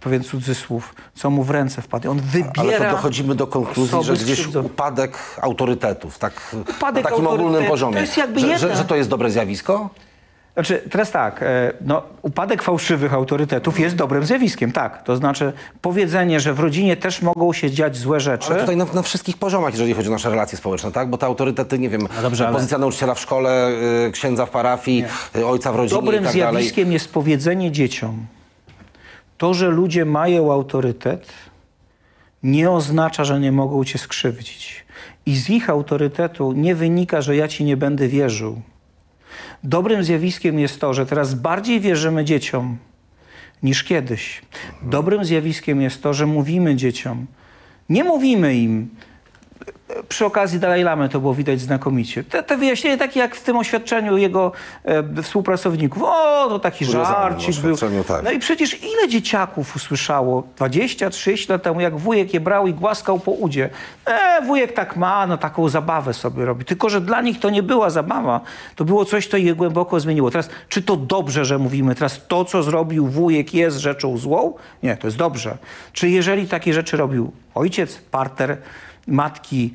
S1: pewien cudzysłów, co mu w ręce wpadnie. On wybiera
S2: Ale to dochodzimy do konkluzji, że gdzieś upadek autorytetów, tak
S1: Upadek
S2: na takim ogólnym
S1: autorytetu,
S2: poziomie.
S1: to jest jakby
S2: że, że, że to jest dobre zjawisko?
S1: Znaczy, teraz tak, e, no, upadek fałszywych autorytetów jest dobrym zjawiskiem, tak. To znaczy powiedzenie, że w rodzinie też mogą się dziać złe rzeczy.
S2: Ale tutaj na, na wszystkich poziomach, jeżeli chodzi o nasze relacje społeczne, tak? Bo te autorytety, nie wiem,
S1: No dobrze, ale-
S2: pozycja nauczyciela w szkole, y, księdza w parafii, y, ojca w rodzinie
S1: Dobrym
S2: i tak dalej.
S1: zjawiskiem jest powiedzenie dzieciom, to, że ludzie mają autorytet, nie oznacza, że nie mogą cię skrzywdzić. I z ich autorytetu nie wynika, że ja ci nie będę wierzył. Dobrym zjawiskiem jest to, że teraz bardziej wierzymy dzieciom niż kiedyś. Dobrym zjawiskiem jest to, że mówimy dzieciom. Nie mówimy im, przy okazji Dalaj Lamy to było widać znakomicie. Te, te wyjaśnienie takie jak w tym oświadczeniu jego e, współpracowników. O, to taki żarcik był.
S2: tak.
S1: No i przecież ile dzieciaków usłyszało 20-30 lat temu, jak wujek je brał i głaskał po udzie. E, wujek tak ma, no taką zabawę sobie robi. Tylko, że dla nich to nie była zabawa. To było coś, co je głęboko zmieniło. Teraz, czy to dobrze, że mówimy? Teraz to, co zrobił wujek jest rzeczą złą? Nie, to jest dobrze. Czy jeżeli takie rzeczy robił ojciec, parter, matki,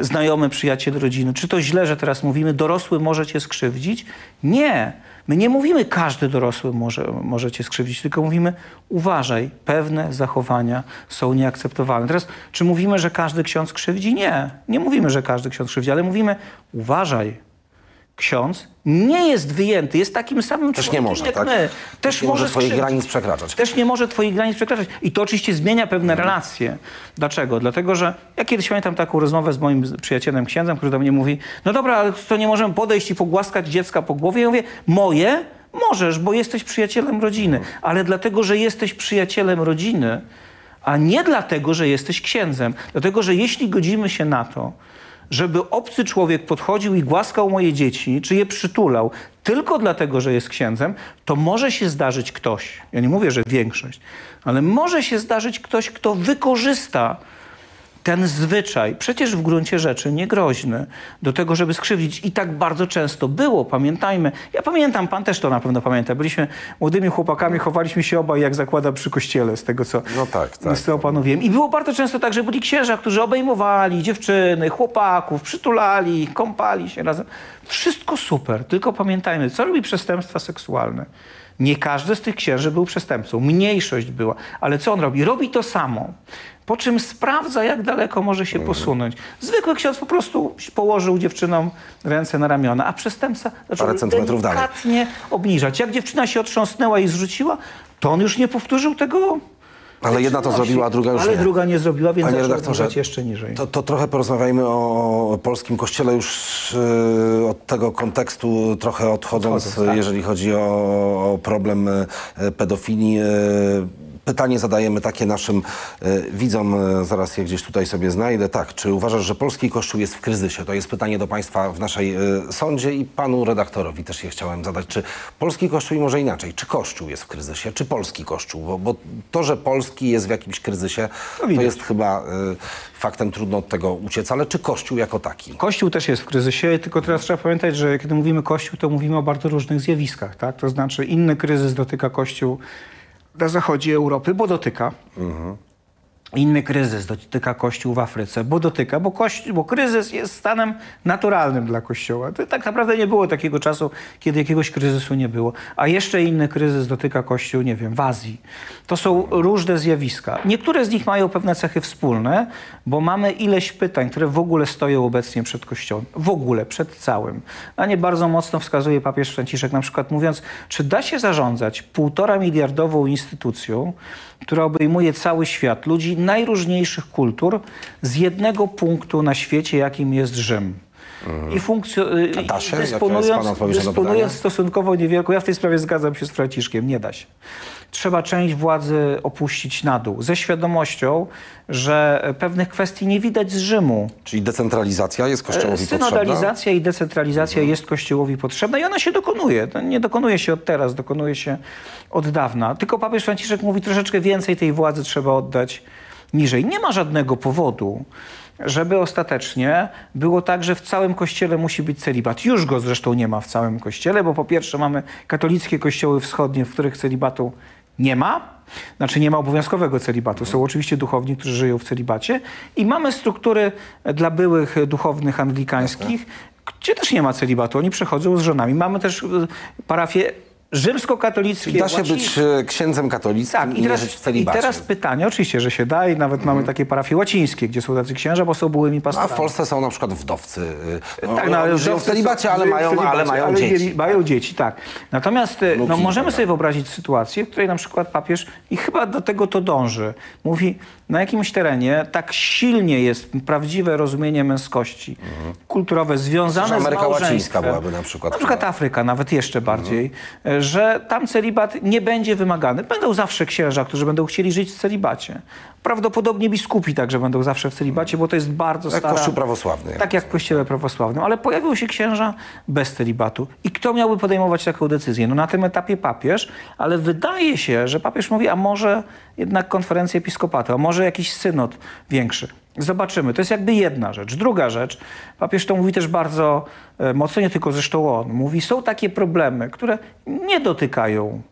S1: znajomy, przyjaciel rodziny. Czy to źle, że teraz mówimy, dorosły może cię skrzywdzić? Nie. My nie mówimy, każdy dorosły może, może cię skrzywdzić, tylko mówimy, uważaj, pewne zachowania są nieakceptowalne. Teraz, czy mówimy, że każdy ksiądz krzywdzi? Nie. Nie mówimy, że każdy ksiądz krzywdzi, ale mówimy, uważaj, ksiądz nie jest wyjęty, jest takim samym
S2: Też nie
S1: człowiekiem
S2: może,
S1: jak
S2: tak?
S1: my. Też
S2: nie może swoich
S1: skrzywdzić.
S2: granic przekraczać.
S1: Też nie może twoich granic przekraczać. I to oczywiście zmienia pewne
S2: Mhm.
S1: relacje. Dlaczego? Dlatego, że ja kiedyś pamiętam taką rozmowę z moim przyjacielem księdzem, który do mnie mówi, no dobra, ale to nie możemy podejść i pogłaskać dziecka po głowie. Ja mówię, moje? Możesz, bo jesteś przyjacielem rodziny.
S2: Mhm.
S1: Ale dlatego, że jesteś przyjacielem rodziny, a nie dlatego, że jesteś księdzem. Dlatego, że jeśli godzimy się na to, żeby obcy człowiek podchodził i głaskał moje dzieci, czy je przytulał, tylko dlatego, że jest księdzem, to może się zdarzyć ktoś, ja nie mówię, że większość, ale może się zdarzyć ktoś, kto wykorzysta ten zwyczaj, przecież w gruncie rzeczy niegroźny, do tego, żeby skrzywdzić. I tak bardzo często było, pamiętajmy. Ja pamiętam, pan też to na pewno pamięta. Byliśmy młodymi chłopakami, chowaliśmy się obaj, jak zakłada przy kościele, z tego co,
S2: No tak, tak.
S1: z tego panu wiem. I było bardzo często tak, że byli księża, którzy obejmowali dziewczyny, chłopaków, przytulali ich, kąpali się razem. Wszystko super, tylko pamiętajmy, co robi przestępstwa seksualne. Nie każdy z tych księży był przestępcą, mniejszość była, ale co on robi? Robi to samo. Po czym sprawdza, jak daleko może się posunąć. Zwykły ksiądz po prostu położył dziewczynom ręce na ramiona, a przestępca zaczął
S2: Parę centymetrów dalej.
S1: delikatnie obniżać. Jak dziewczyna się otrząsnęła i zrzuciła, to on już nie powtórzył tego
S2: Ale jedna to zrobiła, a druga już
S1: Ale
S2: nie.
S1: druga nie zrobiła, więc
S2: Panie redaktorze,
S1: jeszcze niżej.
S2: To, to trochę porozmawiajmy o polskim kościele już e, od tego kontekstu trochę odchodząc,
S1: tak.
S2: jeżeli chodzi o, o problem e, pedofilii. E, Pytanie zadajemy takie naszym e, widzom, e, zaraz je gdzieś tutaj sobie znajdę. Tak, czy uważasz, że polski kościół jest w kryzysie? To jest pytanie do Państwa w naszej e, sądzie i panu redaktorowi też je chciałem zadać. Czy polski kościół i może inaczej, czy kościół jest w kryzysie, czy polski kościół? Bo, bo to, że polski jest w jakimś kryzysie, to
S1: widać.
S2: jest chyba faktem, trudno od tego uciec, ale czy kościół jako taki?
S1: Kościół też jest w kryzysie, tylko teraz trzeba pamiętać, że kiedy mówimy Kościół, to mówimy o bardzo różnych zjawiskach. Tak? To znaczy inny kryzys dotyka Kościół na zachodzie Europy, bo dotyka. Inny kryzys dotyka Kościół w Afryce, bo dotyka, bo, kościół, bo kryzys jest stanem naturalnym dla Kościoła. To tak naprawdę nie było takiego czasu, kiedy jakiegoś kryzysu nie było. A jeszcze inny kryzys dotyka Kościół, nie wiem, w Azji. To są różne zjawiska. Niektóre z nich mają pewne cechy wspólne, bo mamy ileś pytań, które w ogóle stoją obecnie przed Kościołem. W ogóle, przed całym. Na nie bardzo mocno wskazuje papież Franciszek, na przykład mówiąc, czy da się zarządzać półtora miliardową instytucją, która obejmuje cały świat, ludzi najróżniejszych kultur, z jednego punktu na świecie, jakim jest Rzym. I, funkcjo-
S2: A da się?
S1: i
S2: Jaka jest
S1: dysponując, dysponując stosunkowo niewielką, ja w tej sprawie zgadzam się z Franciszkiem, nie da się. Trzeba część władzy opuścić na dół, ze świadomością, że pewnych kwestii nie widać z Rzymu.
S2: Czyli decentralizacja jest kościołowi potrzebna?
S1: Synodalizacja i decentralizacja jest Kościołowi potrzebna i ona się dokonuje. To nie dokonuje się od teraz, dokonuje się od dawna. Tylko papież Franciszek mówi, troszeczkę więcej tej władzy trzeba oddać niżej. Nie ma żadnego powodu, żeby ostatecznie było tak, że w całym kościele musi być celibat. Już go zresztą nie ma w całym kościele, bo po pierwsze mamy katolickie kościoły wschodnie, w których celibatu nie ma. Znaczy nie ma obowiązkowego celibatu. Są oczywiście duchowni, którzy żyją w celibacie i mamy struktury dla byłych duchownych anglikańskich, gdzie też nie ma celibatu. Oni przechodzą z żonami. Mamy też e, parafie rzymskokatolickie.
S2: Da się być e, księdzem katolickim
S1: Tak,
S2: i,
S1: i teraz,
S2: w
S1: i
S2: celibacie.
S1: teraz pytanie, oczywiście, że się da i nawet mamy takie parafie łacińskie, gdzie są tacy księża, bo są byłymi
S2: A
S1: pastorami.
S2: w Polsce są na przykład wdowcy. y, No,
S1: Tak, no, ale
S2: żyją w celibacie,
S1: są-
S2: ale
S1: żyją w
S2: mają, ale
S1: celibacie,
S2: mają
S1: ale
S2: dzieci.
S1: mieli- Mają dzieci, tak. Natomiast e, no,
S2: Wnuki,
S1: możemy
S2: tak.
S1: sobie wyobrazić sytuację, w której na przykład papież, i chyba do tego to dąży, mówi, na jakimś terenie tak silnie jest prawdziwe rozumienie męskości, kulturowe, związane
S2: Przecież
S1: z
S2: Ameryka Łacińska byłaby na przykład
S1: Na przykład. Afryka, nawet jeszcze bardziej, e, że tam celibat nie będzie wymagany. Będą zawsze księża, którzy będą chcieli żyć w celibacie. Prawdopodobnie biskupi także będą zawsze w celibacie, bo to jest bardzo
S2: Jak
S1: stara...
S2: Kościół prawosławny.
S1: Tak jak w kościele prawosławnym, ale pojawił się księża bez celibatu. I kto miałby podejmować taką decyzję? No na tym etapie papież, ale wydaje się, że papież mówi, a może jednak konferencja episkopatu, a może jakiś synod większy. Zobaczymy. To jest jakby jedna rzecz. Druga rzecz, papież to mówi też bardzo e, mocno, nie tylko zresztą on. Mówi, są takie problemy, które nie dotykają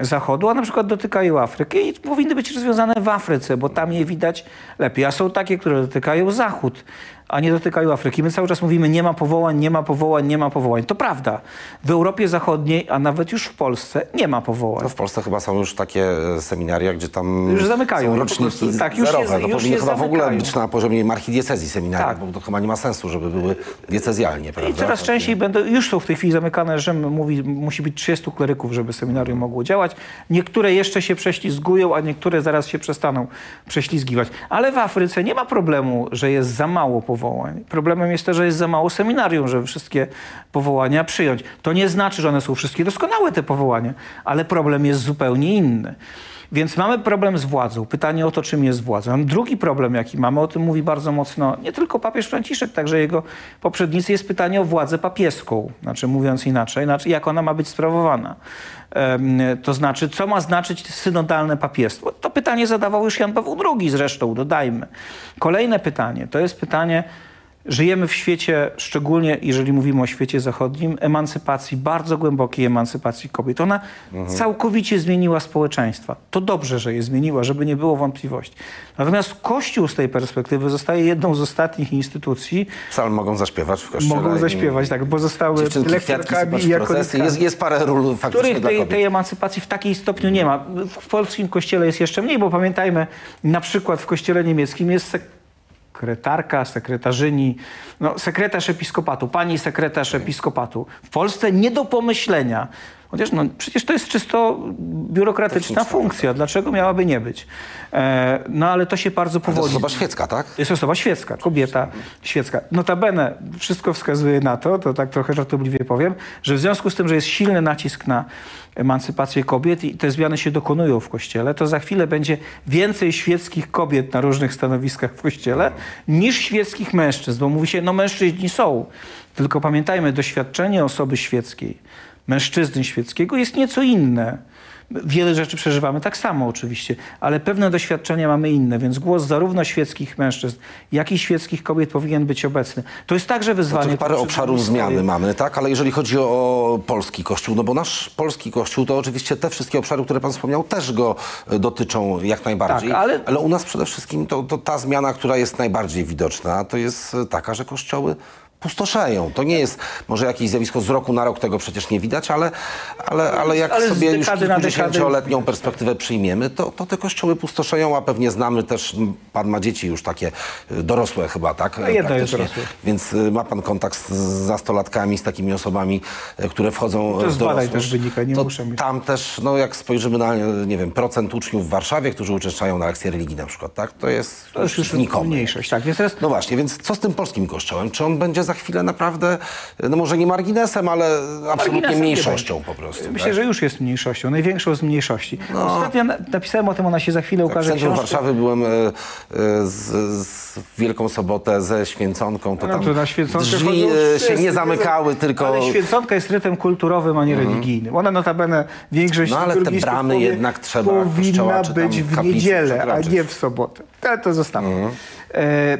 S1: Zachodu, a na przykład dotykają Afryki i powinny być rozwiązane w Afryce, bo tam je widać lepiej. A są takie, które dotykają Zachód, a nie dotykają Afryki. My cały czas mówimy, nie ma powołań, nie ma powołań, nie ma powołań. To prawda. W Europie Zachodniej, a nawet już w Polsce nie ma powołań.
S2: No w Polsce chyba są już takie e, seminaria, gdzie tam
S1: Już zamykają.
S2: są roczniki
S1: prostu, tak, już
S2: zerowe.
S1: je-
S2: to
S1: już
S2: powinny chyba w ogóle
S1: zamykają.
S2: być na poziomie marchidiecezji seminaria,
S1: Tak.
S2: bo to chyba nie ma sensu, żeby były diecezjalnie, prawda?
S1: I coraz częściej będą, już są w tej chwili zamykane, Rzym mówi, musi być 30 kleryków, żeby seminarium mogło działać. Niektóre jeszcze się prześlizgują, a niektóre zaraz się przestaną prześlizgiwać. Ale w Afryce nie ma problemu, że jest za mało powołań. Problemem jest to, że jest za mało seminarium, żeby wszystkie powołania przyjąć. To nie znaczy, że one są wszystkie doskonałe, te powołania, ale problem jest zupełnie inny. Więc mamy problem z władzą. Pytanie o to, czym jest władza. Drugi problem, jaki mamy, o tym mówi bardzo mocno nie tylko papież Franciszek, także jego poprzednicy, jest pytanie o władzę papieską. Znaczy, mówiąc inaczej, znaczy, jak ona ma być sprawowana. To znaczy, co ma znaczyć synodalne papiestwo? To pytanie zadawał już Jan Paweł II zresztą, dodajmy. Kolejne pytanie, to jest pytanie, Żyjemy w świecie, szczególnie jeżeli mówimy o świecie zachodnim, emancypacji, bardzo głębokiej emancypacji kobiet. Ona całkowicie zmieniła społeczeństwa. To dobrze, że je zmieniła, żeby nie było wątpliwości. Natomiast Kościół z tej perspektywy zostaje jedną z ostatnich instytucji,
S2: Psalm mogą zaśpiewać w kościele.
S1: mogą zaśpiewać, tak, bo zostały
S2: Dziewczynki, kwiatki,
S1: lektorkami i jakonikami
S2: Jest, jest parę ról faktycznie
S1: których tej, tej emancypacji w takiej stopniu nie ma. W polskim kościele jest jeszcze mniej, bo pamiętajmy, na przykład w kościele niemieckim jest sekretarka, sekretarzyni, no, sekretarz episkopatu, pani sekretarz episkopatu. W Polsce nie do pomyślenia. Chociaż no, przecież to jest czysto biurokratyczna
S2: Techniczna,
S1: funkcja. Dlaczego miałaby nie być? E, no ale to się bardzo
S2: To jest
S1: powoli...
S2: osoba świecka, tak?
S1: Jest osoba świecka, kobieta świecka. Notabene wszystko wskazuje na to, to tak trochę żartobliwie powiem, że w związku z tym, że jest silny nacisk na emancypację kobiet i te zmiany się dokonują w Kościele, to za chwilę będzie więcej świeckich kobiet na różnych stanowiskach w Kościele niż świeckich mężczyzn, bo mówi się, no mężczyźni są. Tylko pamiętajmy, doświadczenie osoby świeckiej, mężczyzny świeckiego jest nieco inne. Wiele rzeczy przeżywamy tak samo oczywiście, ale pewne doświadczenia mamy inne, więc głos zarówno świeckich mężczyzn, jak i świeckich kobiet powinien być obecny. To jest także wyzwanie.
S2: Tych parę obszarów zmiany mamy, tak? Ale jeżeli chodzi o polski kościół, no bo nasz polski kościół, to oczywiście te wszystkie obszary, które pan wspomniał, też go dotyczą jak najbardziej.
S1: Tak, ale-
S2: ale u nas przede wszystkim to, to ta zmiana, która jest najbardziej widoczna, to jest taka, że kościoły pustoszeją. To nie jest może jakieś zjawisko z roku na rok, tego przecież nie widać, ale, ale, ale jak
S1: Ale
S2: sobie już kilkudziesięcioletnią perspektywę przyjmiemy, to, to te kościoły pustoszeją, a pewnie znamy też, pan ma dzieci już takie e, dorosłe chyba, tak?
S1: No, jedno jest dorosłe.
S2: Więc y, ma pan kontakt z nastolatkami, z takimi osobami, e, które wchodzą
S1: To
S2: w
S1: badań
S2: dorosłość.
S1: też wynika, nie
S2: to
S1: muszę mieć.
S2: Tam też, no jak spojrzymy na, nie wiem, procent uczniów w Warszawie, którzy uczęszczają na lekcje religii na przykład, tak? To jest,
S1: To już już
S2: znikomy.
S1: mniejszość. Tak, więc teraz
S2: No właśnie, więc co z tym polskim kościołem? Czy on będzie za chwilę naprawdę, no może nie marginesem, ale absolutnie
S1: Marginesem nie
S2: mniejszością po prostu?
S1: Myślę,
S2: tak?
S1: że już jest mniejszością, największą z mniejszości. Ostatnio na- napisałem o tym, ona się za chwilę
S2: Tak,
S1: ukaże
S2: w centrum. Warszawy byłem e, e, z, z w Wielką Sobotę ze Święconką, to
S1: No
S2: tam
S1: to na święconkę
S2: drzwi e,
S1: wszyscy,
S2: się nie zamykały, tylko...
S1: Ale święconka jest rytem kulturowym, a nie religijnym. Ona notabene większość
S2: No ale te bramy
S1: powie,
S2: jednak trzeba
S1: powinna być w niedzielę, a nie w sobotę. To, to zostawmy. E,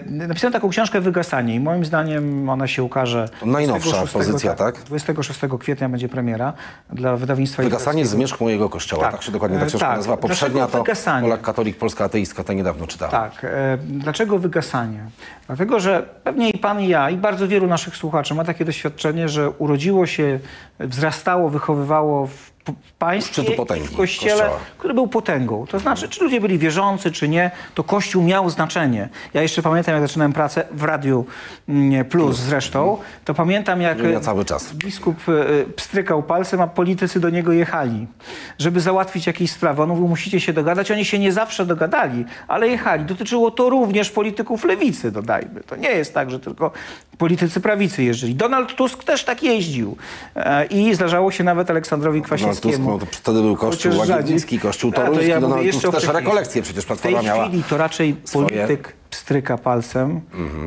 S1: napisałem taką książkę Wygasanie i moim zdaniem ona się ukaże.
S2: Najnowsza
S1: 26
S2: pozycja, tak?
S1: 26 kwietnia będzie premiera dla wydawnictwa
S2: Wygasanie z
S1: literackiego.
S2: zmierzch mojego kościoła, tak,
S1: Tak.
S2: się dokładnie tak
S1: E,
S2: książka
S1: tak.
S2: nazywa. Poprzednia
S1: Dlaczego
S2: to
S1: wygasanie?
S2: Polak katolik, Polska ateistka, to niedawno czytałem.
S1: Tak. E, dlaczego wygasanie? Dlatego, że pewnie i pan, i ja, i bardzo wielu naszych słuchaczy ma takie doświadczenie, że urodziło się, wzrastało, wychowywało w państwie
S2: potęgi
S1: i w kościele,
S2: Kościoła.
S1: który był potęgą. To znaczy, czy ludzie byli wierzący, czy nie, to Kościół miał znaczenie. Ja jeszcze pamiętam, jak zaczynałem pracę w Radiu mm, Plus zresztą, to pamiętam, jak
S2: Ja cały czas.
S1: biskup e, pstrykał palcem, a politycy do niego jechali, żeby załatwić jakieś sprawy. On mówił, musicie się dogadać. Oni się nie zawsze dogadali, ale jechali. Dotyczyło to również polityków lewicy, dodajmy. To nie jest tak, że tylko politycy prawicy jeździli. Donald Tusk też tak jeździł. E, I zdarzało się nawet Aleksandrowi
S2: Donald Tusk,
S1: Kwasińskiemu.
S2: no to wtedy był kościół łagiewnicki, kościół
S1: A, to
S2: toruński,
S1: ja jeszcze
S2: Tusk też rekolekcje przecież
S1: W tej
S2: Platforma miała.
S1: chwili to raczej
S2: swoje. Mhm.
S1: polityk pstryka palcem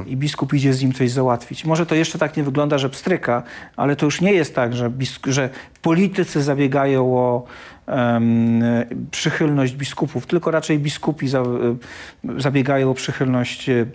S1: i biskup idzie z nim coś załatwić. Może to jeszcze tak nie wygląda, że pstryka, ale to już nie jest tak, że, że politycy zabiegają o przychylność biskupów, tylko raczej biskupi za, zabiegają o przychylność e,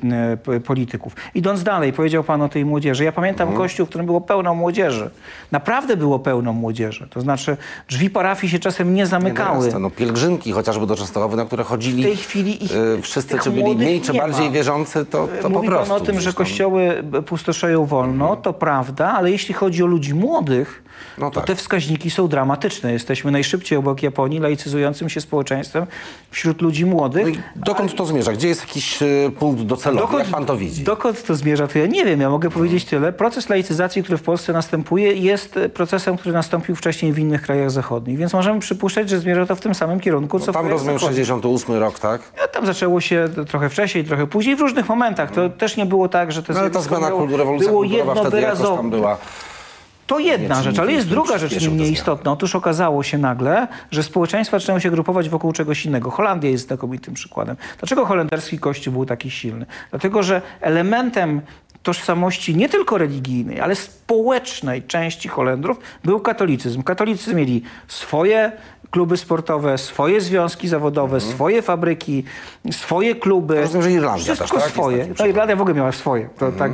S1: polityków. Idąc dalej, powiedział pan o tej młodzieży. Ja pamiętam
S2: Mhm.
S1: kościół, w którym było pełno młodzieży. Naprawdę było pełno młodzieży. To znaczy drzwi parafii się czasem nie
S2: Nie,
S1: zamykały.
S2: jasne, no, pielgrzymki chociażby do Częstochowy, na które chodzili
S1: W tej chwili ich-
S2: y, wszyscy, czy byli mniej, czy
S1: nie
S2: bardziej
S1: ma.
S2: wierzący, to, to po
S1: Mówi
S2: prostu.
S1: pan o tym, że kościoły pustoszeją wolno, to prawda, ale jeśli chodzi o ludzi młodych,
S2: No
S1: to
S2: tak.
S1: te wskaźniki są dramatyczne. Jesteśmy najszybciej obok Japonii, laicyzującym się społeczeństwem wśród ludzi młodych.
S2: No i dokąd to zmierza? Gdzie jest jakiś y, punkt docelowy? Jak pan to widzi?
S1: Dokąd to zmierza, to ja nie wiem. Ja mogę powiedzieć tyle. Proces laicyzacji, który w Polsce następuje, jest e, procesem, który nastąpił wcześniej w innych krajach zachodnich. Więc możemy przypuszczać, że zmierza to w tym samym kierunku, co
S2: No
S1: w
S2: tam
S1: krajach
S2: rozumiem
S1: zachodnich.
S2: 68 rok, tak?
S1: Ja Tam zaczęło się trochę wcześniej, trochę później, w różnych momentach. To też nie było tak, że to
S2: No ale ta zmiana kultury, rewolucja
S1: było
S2: kulturowa wtedy jakoś tam była.
S1: To jedna rzecz, ale jest druga rzecz nie mniej istotna. Otóż okazało się nagle, że społeczeństwa zaczynają się grupować wokół czegoś innego. Holandia jest znakomitym przykładem. Dlaczego holenderski kościół był taki silny? Dlatego, że elementem tożsamości nie tylko religijnej, ale społecznej części Holendrów był katolicyzm. Katolicy mieli swoje kluby sportowe, swoje związki zawodowe, swoje fabryki, swoje kluby.
S2: Rozumiem, że Irlandia
S1: Wszystko
S2: też, tak?
S1: Swoje. No, Irlandia w ogóle miała swoje. To, tak,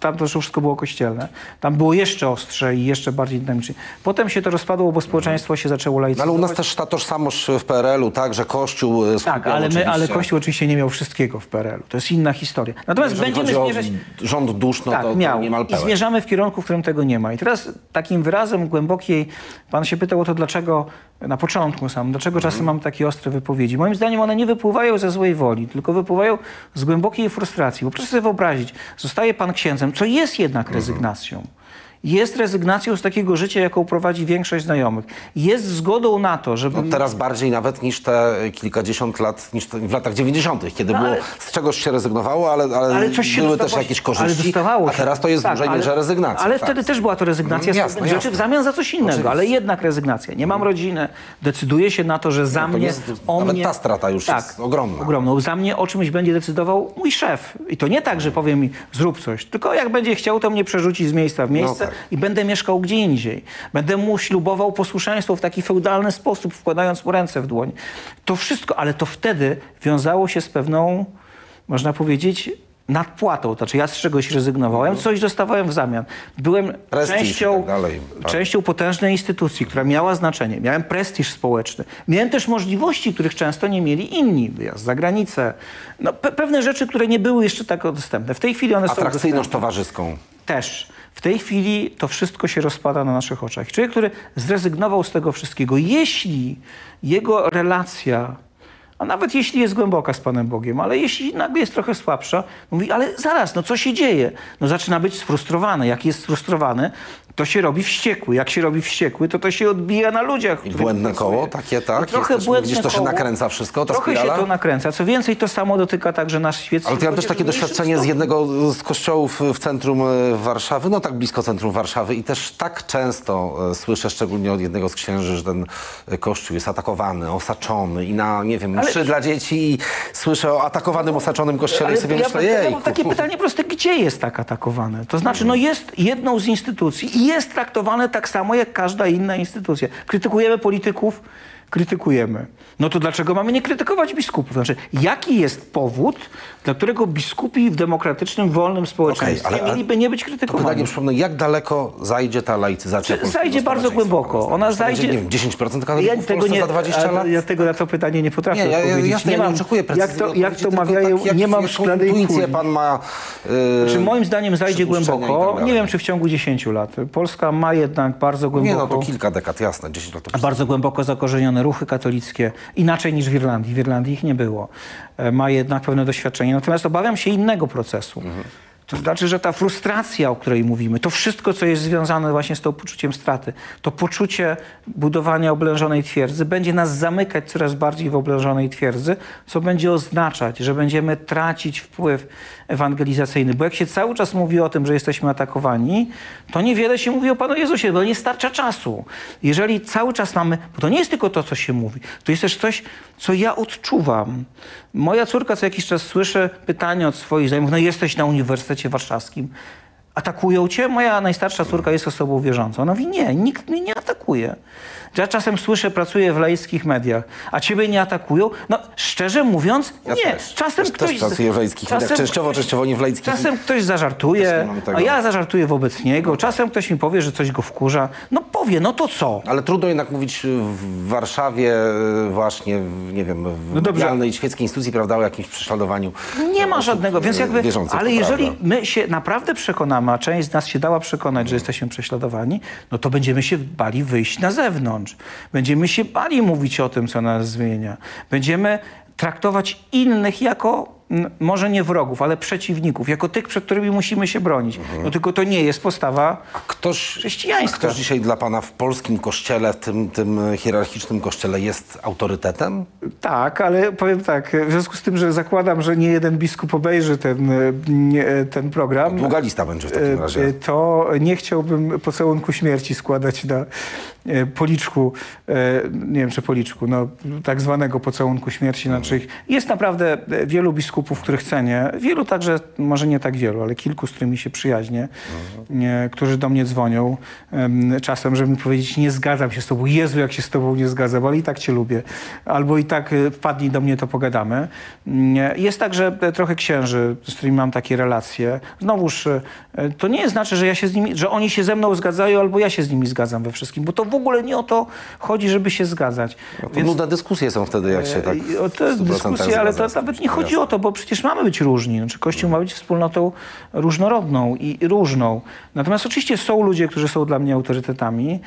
S1: tam to już wszystko było kościelne. Tam było jeszcze ostrze i jeszcze bardziej dynamicznie. Potem się to rozpadło, bo społeczeństwo się zaczęło
S2: No, ale
S1: laicyzować.
S2: u nas też ta tożsamość w PRL-u, tak, że Kościół y,
S1: Tak, ale, my, ale Kościół oczywiście nie miał wszystkiego w PRL-u. To jest inna historia. Natomiast
S2: Jeżeli
S1: będziemy zmierzać...
S2: rząd dusz, no
S1: tak,
S2: to, to
S1: miał.
S2: niemal
S1: I
S2: pełen.
S1: zmierzamy w kierunku, w którym tego nie ma. I teraz takim wyrazem głębokiej, pan się pytał o to, dlaczego na początku sam, dlaczego czasem mam takie ostre wypowiedzi. Moim zdaniem one nie wypływają ze złej woli, tylko wypływają z głębokiej frustracji. Bo proszę sobie wyobrazić, zostaje pan księdzem, co jest jednak rezygnacją. Jest rezygnacją z takiego życia, jaką prowadzi większość znajomych. Jest zgodą na to, żeby...
S2: No, teraz bardziej nawet niż te kilkadziesiąt lat, niż w latach 90., kiedy
S1: No,
S2: było,
S1: ale-
S2: z czegoś się rezygnowało, ale, ale,
S1: Ale coś
S2: były też jakieś korzyści, a teraz to jest
S1: Tak,
S2: w dużej
S1: ale-
S2: mierze rezygnacja.
S1: Ale
S2: tak.
S1: wtedy też była to rezygnacja z
S2: jasne,
S1: rzeczy
S2: jasne.
S1: w zamian za coś innego,
S2: Oczywiście.
S1: ale jednak rezygnacja. Nie mam rodziny, decyduję się na to, że za
S2: No,
S1: mnie,
S2: jest-
S1: o
S2: nawet
S1: mnie... Tak,
S2: ta strata już jest ogromna.
S1: ogromną. Za mnie o czymś będzie decydował mój szef. I to nie tak, że powie mi zrób coś, tylko jak będzie chciał, to mnie przerzuci z miejsca w miejsce
S2: No tak.
S1: I będę mieszkał gdzie indziej. Będę mu ślubował posłuszeństwo w taki feudalny sposób, wkładając mu ręce w dłoń. To wszystko, ale to wtedy wiązało się z pewną, można powiedzieć, nadpłatą. To znaczy ja z czegoś rezygnowałem, coś dostawałem w zamian. Byłem
S2: Prestiż i
S1: częścią,
S2: tak dalej. Tak.
S1: częścią potężnej instytucji, która miała znaczenie. Miałem prestiż społeczny. Miałem też możliwości, których często nie mieli inni. Wyjazd za granicę. No, pe pewne rzeczy, które nie były jeszcze tak dostępne. W tej chwili one są
S2: Atrakcyjność towarzyską.
S1: Też. W tej chwili to wszystko się rozpada na naszych oczach. Człowiek, który zrezygnował z tego wszystkiego, jeśli jego relacja, a nawet jeśli jest głęboka z Panem Bogiem, ale jeśli nagle jest trochę słabsza, mówi, ale zaraz, no co się dzieje? No zaczyna być sfrustrowany. Jak jest sfrustrowany, to się robi wściekły. Jak się robi wściekły, to to się odbija na ludziach.
S2: I błędne
S1: pracuje.
S2: koło, takie, tak?
S1: I trochę
S2: Jest też-
S1: błędne
S2: to się
S1: koło.
S2: nakręca wszystko, ta
S1: Trochę
S2: spirala?
S1: się to nakręca. Co więcej, to samo dotyka także nasz świecki.
S2: Ale ja mam też takie doświadczenie z jednego z kościołów w centrum e, Warszawy, no tak blisko centrum Warszawy i też tak często e, słyszę, szczególnie od jednego z księży, że ten e, kościół jest atakowany, osaczony i na, nie wiem,
S1: Ale-
S2: mszy dla dzieci i słyszę o atakowanym, osaczonym kościele i sobie
S1: ja,
S2: myślę,
S1: ja mam takie pytanie proste, gdzie jest tak atakowane? To znaczy, no jest jedną z instytucji i jest traktowane tak samo jak każda inna instytucja. Krytykujemy polityków, krytykujemy. No to dlaczego mamy nie krytykować biskupów? Znaczy, jaki jest powód, dla którego biskupi w demokratycznym, wolnym społeczeństwie
S2: ale- ale
S1: mieliby nie być krytykowani?
S2: pytanie, przypomnę, jak daleko zajdzie ta laicyzacja
S1: Czy zajdzie bardzo głęboko. Ona zajdzie-
S2: nie wiem, 10%
S1: Ja
S2: katolików w
S1: tego nie,
S2: za 20
S1: a-
S2: lat?
S1: ja tego na to pytanie nie potrafię
S2: Nie, ja, ja,
S1: odpowiedzieć.
S2: jasne,
S1: nie
S2: ja
S1: mam,
S2: nie oczekuję
S1: jak to, jak to mawiają,
S2: tak, jak,
S1: nie mam szklanej kuli.
S2: pan ma... Yy,
S1: Czy moim zdaniem zajdzie
S2: tak
S1: głęboko?
S2: dalej.
S1: nie wiem, czy w ciągu 10 lat. Polska ma jednak bardzo głęboko...
S2: Nie, no to kilka dekad, jasne, 10 lat
S1: bardzo głęboko zakorzenione ruchy katolickie, inaczej niż w Irlandii. W Irlandii ich nie było. E, Ma jednak pewne doświadczenie. Natomiast obawiam się innego procesu. To znaczy, że ta frustracja, o której mówimy, to wszystko, co jest związane właśnie z tą poczuciem straty, to poczucie budowania oblężonej twierdzy będzie nas zamykać coraz bardziej w oblężonej twierdzy, co będzie oznaczać, że będziemy tracić wpływ ewangelizacyjny. Bo jak się cały czas mówi o tym, że jesteśmy atakowani, to niewiele się mówi o Panu Jezusie, bo nie starcza czasu. Jeżeli cały czas mamy, bo to nie jest tylko to, co się mówi, to jest też coś, co ja odczuwam. Moja córka co jakiś czas słyszy pytanie od swoich znajomych, no jesteś na Uniwersytecie Warszawskim, atakują cię? Moja najstarsza córka jest osobą wierzącą. Ona mówi, nie, nikt mnie nie atakuje. Ja czasem słyszę, pracuję w laickich mediach, a ciebie nie atakują? No, szczerze mówiąc,
S2: Ja
S1: nie.
S2: też.
S1: Czasem
S2: Też-
S1: ktoś...
S2: też pracuję w laickich mediach. Częściowo, częściowo nie w laickich.
S1: Czasem ktoś zażartuje, a ja zażartuję wobec niego. Czasem ktoś mi powie, że coś go wkurza. No powie, no to co?
S2: Ale trudno jednak mówić w Warszawie y, właśnie, nie wiem, w
S1: No
S2: medialnej, świeckiej instytucji, prawda, o jakimś prześladowaniu
S1: Nie ma żadnego, więc
S2: y,
S1: jakby, ale jeżeli
S2: prawda.
S1: my się naprawdę przekonamy, a część z nas się dała przekonać, że jesteśmy prześladowani, no to będziemy się bali wyjść na zewnątrz. Będziemy się bali mówić o tym, co nas zmienia. Będziemy traktować innych jako, może nie wrogów, ale przeciwników, jako tych, przed którymi musimy się bronić. No tylko to nie jest postawa
S2: Ktoś,
S1: chrześcijańska.
S2: ktoś dzisiaj dla pana w polskim kościele, w tym, tym hierarchicznym kościele jest autorytetem?
S1: Tak, ale powiem tak, w związku z tym, że zakładam, że nie jeden biskup obejrzy ten, e, ten program,
S2: Długa lista będzie w takim
S1: e,
S2: razie.
S1: to nie chciałbym pocałunku śmierci składać na e, policzku, e, nie wiem czy policzku, no tak zwanego pocałunku śmierci na czyich. Jest naprawdę e, wielu biskupów, których cenię, wielu także, może nie tak wielu, ale kilku, z którymi się przyjaźnię, e, którzy do mnie dzwonią em, czasem, żeby mi powiedzieć, nie zgadzam się z tobą, Jezu, jak się z tobą nie zgadzam, ale i tak cię lubię. Albo i tak e, wpadnij do mnie, to pogadamy. Jest także e, trochę księży, z którymi mam takie relacje. Znowuż, e, to nie znaczy, że ja się z nimi, że oni się ze mną zgadzają, albo ja się z nimi zgadzam we wszystkim, bo to w ogóle nie o to chodzi, żeby się zgadzać.
S2: No to nudne dyskusje są wtedy, jak się tak
S1: E, o
S2: w
S1: te
S2: 100%
S1: dyskusje, ale to nawet nie chodzi o to, bo przecież mamy być różni. Znaczy, Kościół ma być wspólnotą różnorodną i i różną. Natomiast oczywiście są ludzie, którzy są dla mnie autorytetami.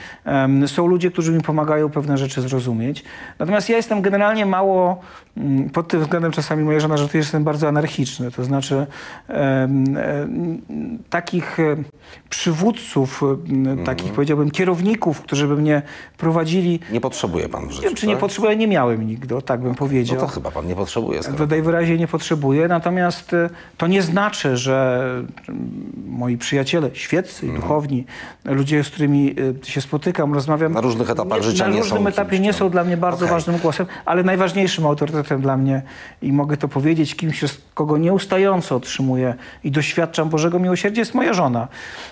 S1: są ludzie, którzy mi pomagają pewne rzeczy zrozumieć. Natomiast ja jestem generalnie mało, mm, pod tym względem czasami moja żona żartuje, że jestem bardzo anarchiczny. To znaczy takich e, przywódców, em, takich powiedziałbym kierowników, którzy by mnie prowadzili.
S2: Nie potrzebuje pan w życiu,
S1: Nie wiem, czy nie
S2: tak?
S1: potrzebuję, nie miałem nigdy, tak bym powiedział.
S2: No to chyba pan nie potrzebuje. skoro-
S1: To najwyraźniej nie potrzebuję, natomiast e, to nie znaczy, że mm, moi przyjaciele, świeccy,
S2: Mhm.
S1: duchowni, ludzie, z którymi e, się spotykam, rozmawiam...
S2: Na różnych etapach życia
S1: na
S2: nie są
S1: różnym etapie
S2: kimś
S1: nie
S2: tam.
S1: są dla mnie bardzo
S2: Okej.
S1: ważnym głosem, ale najważniejszym autorytetem dla mnie i mogę to powiedzieć, kimś, kogo nieustająco otrzymuję i doświadczam Bożego miłosierdzia, jest moja żona,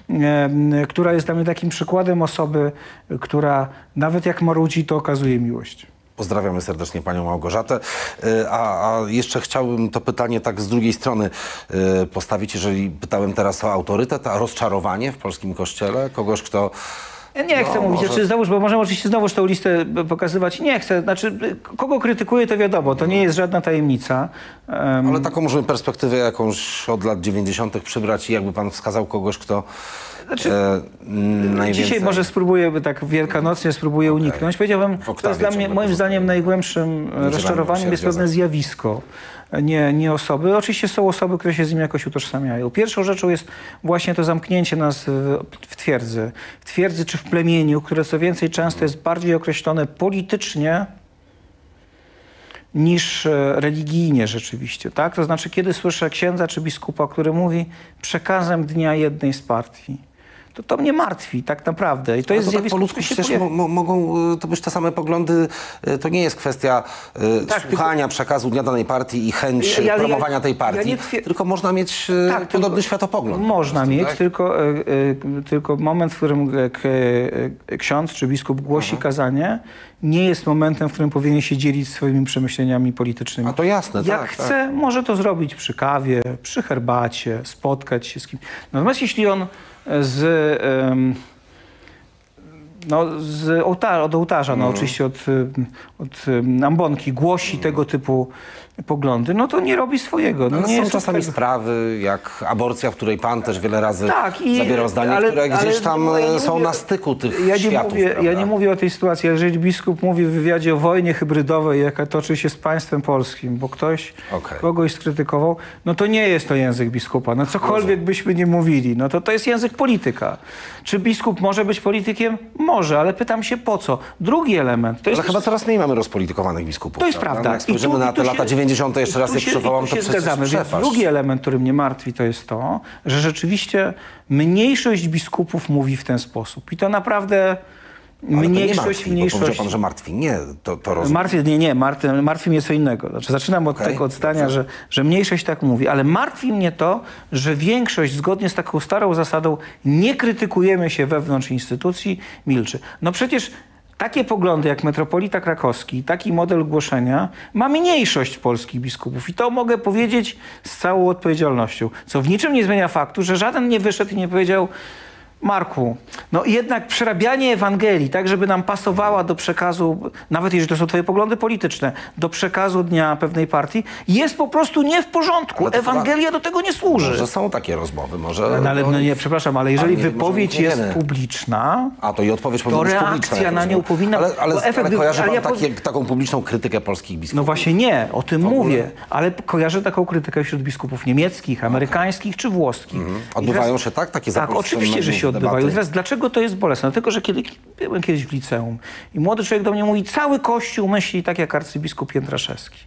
S1: m, która jest dla mnie takim przykładem osoby, która nawet jak marudzi, to okazuje miłość.
S2: Pozdrawiamy serdecznie panią Małgorzatę. Y, A, a jeszcze chciałbym to pytanie tak z drugiej strony y, postawić, jeżeli pytałem teraz o autorytet, a rozczarowanie w polskim kościele, kogoś, kto...
S1: Nie chcę
S2: No,
S1: mówić,
S2: może-
S1: znaczy znowuż, bo możemy oczywiście znowuż tą listę pokazywać. Nie chcę, znaczy kogo krytykuję, to wiadomo, to nie jest żadna tajemnica. Em,
S2: Ale taką możemy perspektywę jakąś od lat 90. przybrać i jakby pan wskazał kogoś, kto
S1: Znaczy,
S2: e.
S1: Dzisiaj może spróbuję, tak wielkanocnie spróbuję uniknąć. Powiedziałbym, to jest dla mnie, moim zdaniem najgłębszym rozczarowaniem jest pewne zjawisko, nie, nie osoby. Oczywiście są osoby, które się z nim jakoś utożsamiają. Pierwszą rzeczą jest właśnie to zamknięcie nas w, w twierdzy. W twierdzy czy w plemieniu, które co więcej często jest bardziej określone politycznie niż e, religijnie rzeczywiście. Tak? To znaczy, kiedy słyszę księdza czy biskupa, który mówi przekazem dnia jednej z partii, to to mnie martwi tak naprawdę. I to jest
S2: to tak
S1: zjawisko,
S2: po ludzku
S1: się
S2: przecież mogą y, to być te same poglądy. y, To nie jest kwestia y,
S1: Tak,
S2: słuchania przekazu dnia danej partii i chęć
S1: Ja- ja-
S2: promowania
S1: ja-
S2: tej partii,
S1: twier-
S2: tylko można mieć
S1: Tak,
S2: podobny
S1: tylko-
S2: światopogląd. po
S1: Można
S2: prostu,
S1: mieć,
S2: tak?
S1: tylko, tylko moment, w którym ksiądz czy biskup głosi kazanie, nie jest momentem, w którym powinien się dzielić swoimi przemyśleniami politycznymi.
S2: A to jasne,
S1: Jak
S2: tak,
S1: chce, może to zrobić przy kawie, przy herbacie, spotkać się z kimś. Natomiast jeśli on z... no, z ołtarza, od ołtarza,
S2: Mhm.
S1: no oczywiście od, od ambonki, głosi tego typu poglądy, no to nie robi swojego. No,
S2: Ale
S1: nie
S2: są czasami
S1: tego.
S2: sprawy, jak aborcja, w której pan też wiele razy
S1: Tak, i-
S2: zabierał zdanie,
S1: ale-
S2: które gdzieś tam
S1: no, ja
S2: e, są
S1: mówię-
S2: na styku tych
S1: ja nie,
S2: światów.
S1: mówię, ja nie mówię o tej sytuacji, jeżeli biskup mówi w wywiadzie o wojnie hybrydowej, jaka toczy się z państwem polskim, bo ktoś
S2: Okej.
S1: kogoś skrytykował, no to nie jest to język biskupa. No cokolwiek byśmy nie mówili, no to to jest język polityka. Czy biskup może być politykiem? Może, ale pytam się po co. Drugi element, to jest
S2: Ale chyba coraz mniej mamy rozpolitykowanych biskupów.
S1: to jest prawda.
S2: Jak
S1: I
S2: spojrzymy
S1: tu-
S2: na te lata
S1: się-
S2: 90. jeszcze
S1: i
S2: raz
S1: się-
S2: przywołam, to
S1: się
S2: przecież
S1: zgadzamy. Więc drugi element, który mnie martwi, to jest to, że rzeczywiście mniejszość biskupów mówi w ten sposób. I to naprawdę
S2: Ale to nie
S1: mniejszość,
S2: martwi, bo
S1: mniejszość.
S2: powiedział pan, że martwi. Nie, to, to rozumiem.
S1: Martwi, nie, nie, martwi, martwi mnie co innego. Znaczy, zaczynam od
S2: Okej,
S1: tego od zdania,
S2: dobrze.
S1: że, że mniejszość tak mówi, ale martwi mnie to, że większość zgodnie z taką starą zasadą nie krytykujemy się wewnątrz instytucji, milczy. No przecież takie poglądy jak metropolita krakowski, taki model głoszenia ma mniejszość polskich biskupów. I to mogę powiedzieć z całą odpowiedzialnością, co w niczym nie zmienia faktu, że żaden nie wyszedł i nie powiedział Marku, no jednak przerabianie Ewangelii, tak żeby nam pasowała do przekazu, nawet jeżeli to są twoje poglądy polityczne, do przekazu dnia pewnej partii, jest po prostu nie w porządku.
S2: Chyba-
S1: Ewangelia do tego nie służy.
S2: Że są takie rozmowy, może...
S1: No, ale no nie, przepraszam, ale jeżeli
S2: nie, może
S1: wypowiedź jest publiczna,
S2: A to i odpowiedź
S1: To
S2: powinna być
S1: reakcja
S2: publiczna. jak
S1: na nią powinna-
S2: Ale, ale,
S1: efekt
S2: ale kojarzy
S1: ale ja
S2: takie, taką publiczną krytykę polskich biskupów?
S1: no właśnie nie, o tym mówię, ale kojarzę taką krytykę wśród biskupów niemieckich, amerykańskich czy włoskich. I
S2: Odbywają
S1: teraz-
S2: się tak? Takie
S1: Tak, oczywiście, że się? Odbywają. Teraz dlaczego to jest bolesne? Dlatego, że kiedy byłem kiedyś w liceum i młody człowiek do mnie mówi, cały Kościół myśli tak jak arcybiskup Jędraszewski.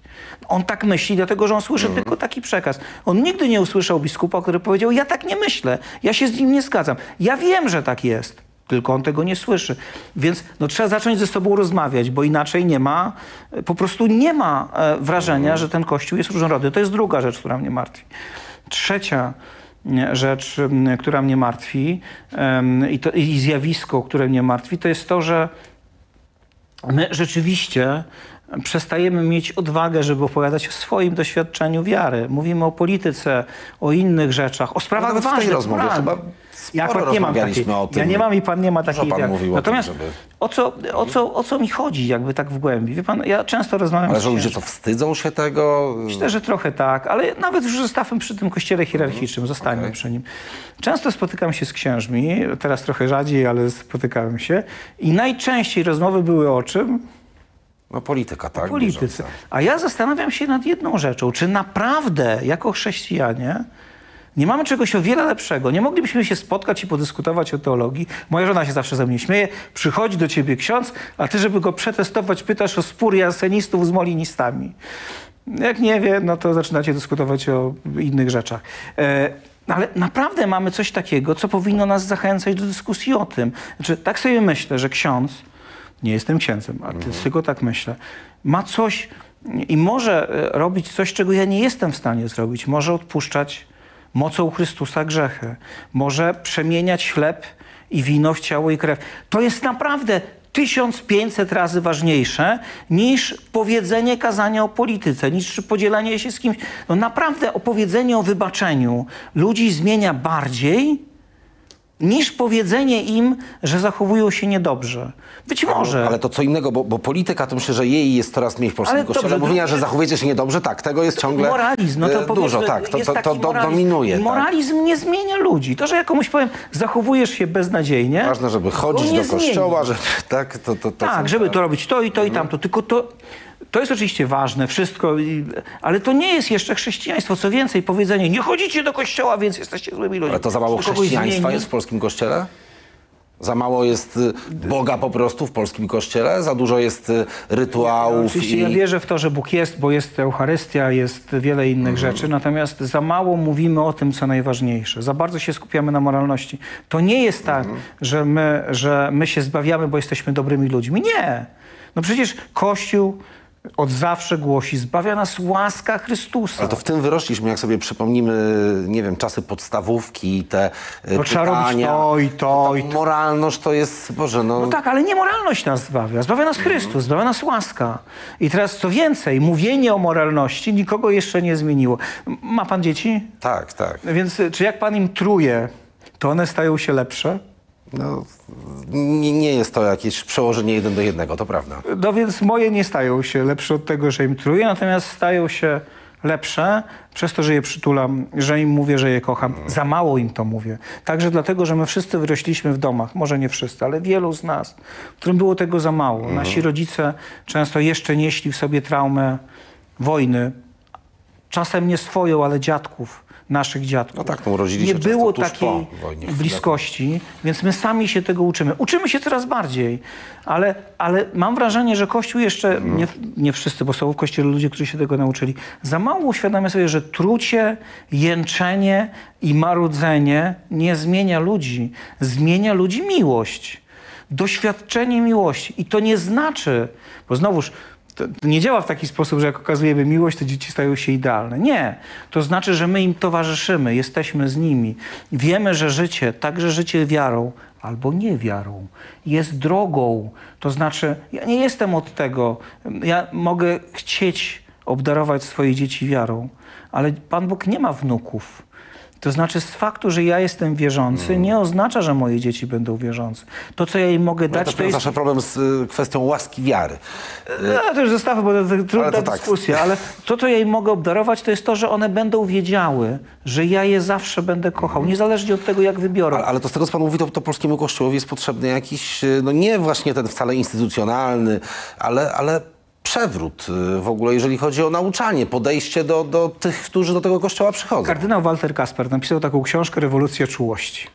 S1: On tak myśli, dlatego że on słyszy
S2: Mhm.
S1: tylko taki przekaz. On nigdy nie usłyszał biskupa, który powiedział, ja tak nie myślę, ja się z nim nie zgadzam. Ja wiem, że tak jest. Tylko on tego nie słyszy. Więc no, trzeba zacząć ze sobą rozmawiać, bo inaczej nie ma, po prostu nie ma e, wrażenia, że ten Kościół jest różnorodny. To jest druga rzecz, która mnie martwi. Trzecia rzecz, która mnie martwi i, to, i zjawisko, które mnie martwi, to jest to, że my rzeczywiście przestajemy mieć odwagę, żeby opowiadać o swoim doświadczeniu wiary. Mówimy o polityce, o innych rzeczach, o sprawach
S2: nawet w tej
S1: ważnych.
S2: rozmowie chyba
S1: Ja akurat nie mam takiej. Ja nie mam i pan nie ma takiej.
S2: pan mówił o tym,
S1: Natomiast
S2: żeby-
S1: o, co, o, co, o co mi chodzi, jakby tak w głębi? Wie pan, ja często rozmawiam
S2: Ale
S1: z
S2: że ludzie co, wstydzą się tego?
S1: Myślę, że trochę tak, ale nawet już zostawmy przy tym kościele hierarchicznym, zostańmy
S2: Okej.
S1: przy nim. Często spotykam się z księżmi, teraz trochę rzadziej, ale spotykałem się i najczęściej rozmowy były o czym?
S2: No polityka, tak? bieżąca.
S1: A ja zastanawiam się nad jedną rzeczą. Czy naprawdę, jako chrześcijanie, nie mamy czegoś o wiele lepszego? Nie moglibyśmy się spotkać i podyskutować o teologii? Moja żona się zawsze ze mnie śmieje. Przychodzi do ciebie ksiądz, a ty, żeby go przetestować, pytasz o spór jansenistów z molinistami. Jak nie wie, no to zaczynacie dyskutować o innych rzeczach. E, ale naprawdę mamy coś takiego, co powinno nas zachęcać do dyskusji o tym. Znaczy, tak sobie myślę, że ksiądz, nie jestem księdzem, ale tylko tak myślę, ma coś i może e, robić coś, czego ja nie jestem w stanie zrobić. Może odpuszczać mocą Chrystusa grzechy. Może przemieniać chleb i wino w ciało i krew. To jest naprawdę 1500 razy ważniejsze niż powiedzenie kazania o polityce, niż podzielenie się z kimś. No naprawdę opowiedzenie o wybaczeniu ludzi zmienia bardziej niż powiedzenie im, że zachowują się niedobrze. Być może.
S2: Ale to co innego, bo, bo polityka to myślę, że jej jest coraz mniej w polskim
S1: Ale
S2: kościele.
S1: dobrze,
S2: Mówienia, że zachowujecie się niedobrze, tak, tego jest ciągle
S1: Moralizm, no to
S2: e, dużo, tak, to, to, to
S1: moralizm.
S2: dominuje. Tak.
S1: Moralizm nie zmienia ludzi. To, że ja komuś powiem, zachowujesz się beznadziejnie.
S2: Ważne, żeby chodzić do kościoła,
S1: zmieni.
S2: że tak, to, to, to
S1: Tak, żeby to robić to i to i tamto. Tylko to, to jest oczywiście ważne, wszystko, ale to nie jest jeszcze chrześcijaństwo. Co więcej, powiedzenie, nie chodzicie do kościoła, więc jesteście złymi ludźmi.
S2: Ale to za mało chrześcijaństwa jest w polskim kościele? Za mało jest y, Boga po prostu w polskim kościele? Za dużo jest y, rytuałów
S1: Oczywiście
S2: i...
S1: ja wierzę w to, że Bóg jest, bo jest Eucharystia, jest wiele innych
S2: Mhm.
S1: rzeczy, natomiast za mało mówimy o tym, co najważniejsze. Za bardzo się skupiamy na moralności. To nie jest tak,
S2: Mhm.
S1: że, my, że my się zbawiamy, bo jesteśmy dobrymi ludźmi. Nie. No przecież Kościół od zawsze głosi, zbawia nas łaska Chrystusa.
S2: Ale to w tym wyrośliśmy, jak sobie przypomnimy, nie wiem, czasy podstawówki, te e,
S1: To trzeba robić
S2: pytania.
S1: to i to i to.
S2: Moralność to jest, Boże, no...
S1: No tak, ale nie moralność nas zbawia. Zbawia nas Chrystus, zbawia nas łaska. I teraz co więcej, mówienie o moralności nikogo jeszcze nie zmieniło. Ma pan dzieci?
S2: tak, tak.
S1: Więc y, czy jak pan im truje, to one stają się lepsze?
S2: No, nie, nie jest to jakieś przełożenie jeden do jednego, to prawda.
S1: No więc moje nie stają się lepsze od tego, że im truję, natomiast stają się lepsze przez to, że je przytulam, że im mówię, że je kocham. Za mało im to mówię. Także dlatego, że my wszyscy wyrośliśmy w domach, może nie wszyscy, ale wielu z nas, którym było tego za mało. Nasi rodzice często jeszcze nieśli w sobie traumę wojny, czasem nie swoją, ale dziadków, naszych dziadków.
S2: No tak, no urodzili się
S1: Nie było takiej bliskości, więc my sami się tego uczymy. Uczymy się coraz bardziej, ale, ale mam wrażenie, że Kościół jeszcze,
S2: Mhm.
S1: nie, nie wszyscy, bo są w Kościele ludzie, którzy się tego nauczyli, za mało uświadamia sobie, że trucie, jęczenie i marudzenie nie zmienia ludzi. Zmienia ludzi miłość. Doświadczenie miłości. I to nie znaczy, bo znowuż to, nie działa w taki sposób, że jak okazujemy miłość, to dzieci stają się idealne. Nie. To znaczy, że my im towarzyszymy, jesteśmy z nimi. Wiemy, że życie, także życie wiarą, albo nie wiarą, jest drogą. To znaczy, ja nie jestem od tego. Ja mogę chcieć obdarować swoje dzieci wiarą, ale Pan Bóg nie ma wnuków. To znaczy, z faktu, że ja jestem wierzący, nie oznacza, że moje dzieci będą wierzące. To, co ja im mogę
S2: No,
S1: dać,
S2: to
S1: to
S2: jest zawsze problem z y, kwestią łaski wiary.
S1: no, to już zostawmy, bo to, trudna
S2: Ale to tak.
S1: dyskusja, ale to, co ja im mogę obdarować, to jest to, że one będą wiedziały, że ja je zawsze będę kochał, niezależnie od tego, jak wybiorą.
S2: Ale, ale to z tego, co pan mówi, to, to polskiemu kościołowi jest potrzebny jakiś, y, no nie właśnie ten wcale instytucjonalny, ale, ale przewrót y, w ogóle, jeżeli chodzi o nauczanie, podejście do, do tych, którzy do tego kościoła przychodzą.
S1: Kardynał Walter Kasper napisał taką książkę Rewolucja czułości.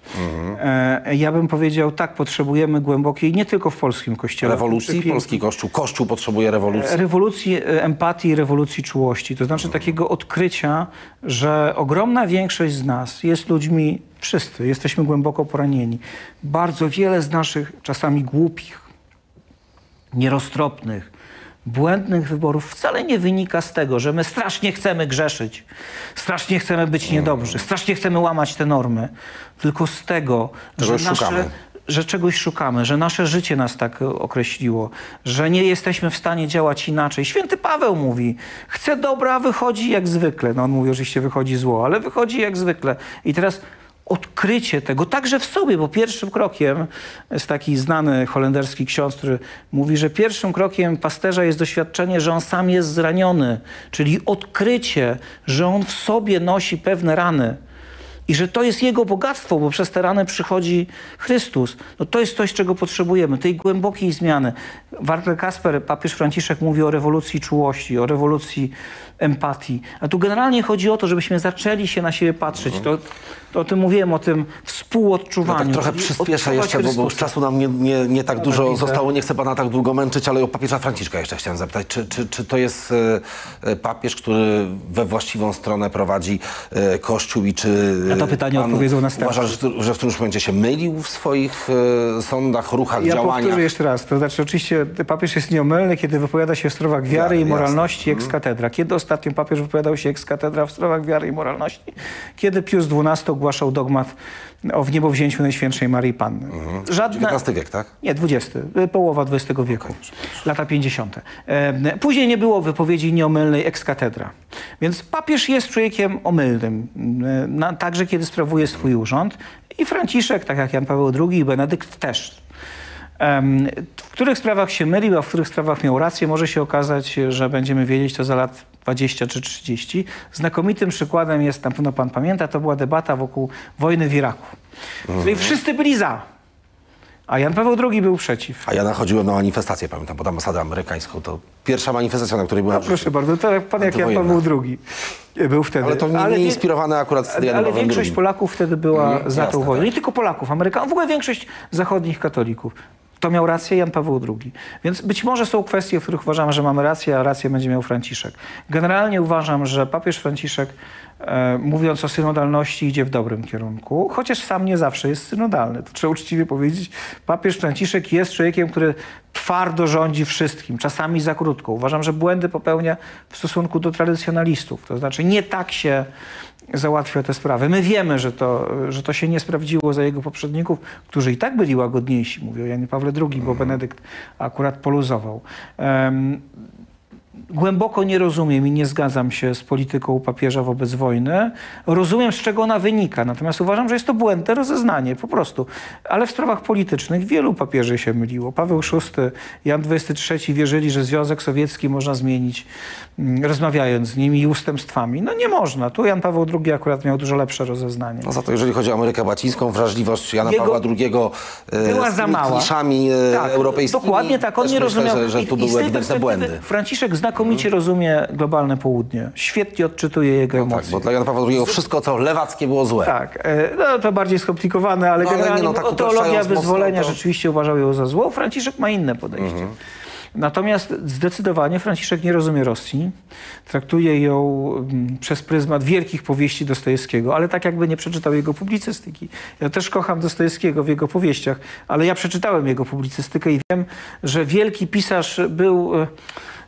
S1: E, ja bym powiedział, tak, potrzebujemy głębokiej, nie tylko w polskim kościele.
S2: Rewolucji,
S1: Przepięknej-
S2: polski kościół, kościół potrzebuje rewolucji.
S1: Rewolucji e, empatii i rewolucji czułości. To znaczy takiego odkrycia, że ogromna większość z nas jest ludźmi, wszyscy, jesteśmy głęboko poranieni. Bardzo wiele z naszych czasami głupich, nieroztropnych, błędnych wyborów wcale nie wynika z tego, że my strasznie chcemy grzeszyć, strasznie chcemy być niedobrzy, strasznie chcemy łamać te normy, tylko z tego, że nasze, że czegoś szukamy, że nasze życie nas tak określiło, że nie jesteśmy w stanie działać inaczej. Święty Paweł mówi, chce dobra, wychodzi jak zwykle. No on mówi, oczywiście wychodzi zło, ale wychodzi jak zwykle. I teraz odkrycie tego także w sobie, bo pierwszym krokiem jest taki znany holenderski ksiądz, który mówi, że pierwszym krokiem pasterza jest doświadczenie, że on sam jest zraniony, czyli odkrycie, że on w sobie nosi pewne rany. I że to jest Jego bogactwo, bo przez te rany przychodzi Chrystus. No to jest coś, czego potrzebujemy, tej głębokiej zmiany. Walter Kasper, papież Franciszek mówi o rewolucji czułości, o rewolucji empatii. A tu generalnie chodzi o to, żebyśmy zaczęli się na siebie patrzeć. To, to o tym mówiłem, o tym
S2: No
S1: współodczuwaniu.
S2: tak trochę przyspieszę jeszcze, bo, bo czasu nam nie, nie, nie tak dużo zostało. Nie chcę pana tak długo męczyć, ale o papieża Franciszka jeszcze chciałem zapytać. Czy, czy, czy to jest e, e, papież, który we właściwą stronę prowadzi e, Kościół i czy
S1: Na to pytanie
S2: pan
S1: odpowiedzą następcy.
S2: Uważa, że, że w którymś momencie się mylił w swoich sądach, ruchach,
S1: Ja
S2: działaniach?
S1: powtórzę jeszcze raz. To znaczy, oczywiście papież jest nieomylny, kiedy wypowiada się w sprawach wiary
S2: Wiary,
S1: i
S2: jasne.
S1: moralności ex cathedra. Kiedy ostatnio papież wypowiadał się ex cathedra w sprawach wiary i moralności? Kiedy Pius XII ogłaszał dogmat o wniebowzięciu Najświętszej Maryi Panny. Żadne...
S2: XIX wiek, tak?
S1: Nie, XX, y, połowa XX wieku, lata 50. E, Później nie było wypowiedzi nieomylnej ex cathedra. Więc papież jest człowiekiem omylnym, na, także kiedy sprawuje swój urząd. I Franciszek, tak jak Jan Paweł II i Benedykt też. W których sprawach się mylił, a w których sprawach miał rację, może się okazać, że będziemy wiedzieć to za lat 20 czy 30. Znakomitym przykładem jest, na pewno pan pamięta, to była debata wokół wojny w Iraku, w której wszyscy byli za, a Jan Paweł II był przeciw.
S2: A ja nachodziłem na manifestację, pamiętam, pod ambasadę amerykańską. To pierwsza manifestacja, na której byłem.
S1: No, proszę bardzo, to jak pan jak Jan. Paweł II był wtedy.
S2: Ale to nie, nie inspirowane akurat
S1: ale, ale
S2: Janowem
S1: większość
S2: II.
S1: Polaków wtedy była
S2: Mhm,
S1: za tą
S2: jasne,
S1: wojną.
S2: tak.
S1: Nie tylko Polaków, Amerykanów, w ogóle większość zachodnich katolików. To miał rację Jan Paweł II. Więc być może są kwestie, w których uważamy, że mamy rację, a rację będzie miał Franciszek. Generalnie uważam, że papież Franciszek, e, mówiąc o synodalności, idzie w dobrym kierunku, chociaż sam nie zawsze jest synodalny. To trzeba uczciwie powiedzieć. Papież Franciszek jest człowiekiem, który twardo rządzi wszystkim, czasami za krótko. Uważam, że błędy popełnia w stosunku do tradycjonalistów. To znaczy nie tak się załatwia te sprawy. My wiemy, że to, że to się nie sprawdziło za jego poprzedników, którzy i tak byli łagodniejsi. Mówię o Janie Pawle II, bo Benedykt akurat poluzował. Um, Głęboko nie rozumiem i nie zgadzam się z polityką papieża wobec wojny. Rozumiem, z czego ona wynika, natomiast uważam, że jest to błędne rozeznanie, po prostu. Ale w sprawach politycznych wielu papieży się myliło. Paweł VI, Jan XXIII wierzyli, że Związek Sowiecki można zmienić, mm, rozmawiając z nimi i ustępstwami. No nie można. Tu Jan Paweł II akurat miał dużo lepsze rozeznanie.
S2: No za to, jeżeli chodzi o Amerykę Łacińską, wrażliwość Jana
S1: Jego
S2: Pawła II e,
S1: była
S2: z
S1: za mała.
S2: kliszami e,
S1: Tak,
S2: europejskimi.
S1: Dokładnie tak, on nie rozumiał.
S2: Że, że tu
S1: i
S2: były ewidentne błędy.
S1: Franciszek znakomicie rozumie globalne południe. Świetnie odczytuje jego
S2: No tak,
S1: emocje.
S2: bo dla Jana Pawła II wszystko, co lewackie, było złe.
S1: Tak, e, no to bardziej skomplikowane, ale
S2: No, ale
S1: generalnie
S2: nie, no, tak
S1: teologia wyzwolenia
S2: to-
S1: rzeczywiście uważał ją za złą. Franciszek ma inne podejście.
S2: Mhm.
S1: Natomiast zdecydowanie Franciszek nie rozumie Rosji. Traktuje ją mm, przez pryzmat wielkich powieści Dostojewskiego, ale tak jakby nie przeczytał jego publicystyki. Ja też kocham Dostojewskiego w jego powieściach, ale ja przeczytałem jego publicystykę i wiem, że wielki pisarz był e,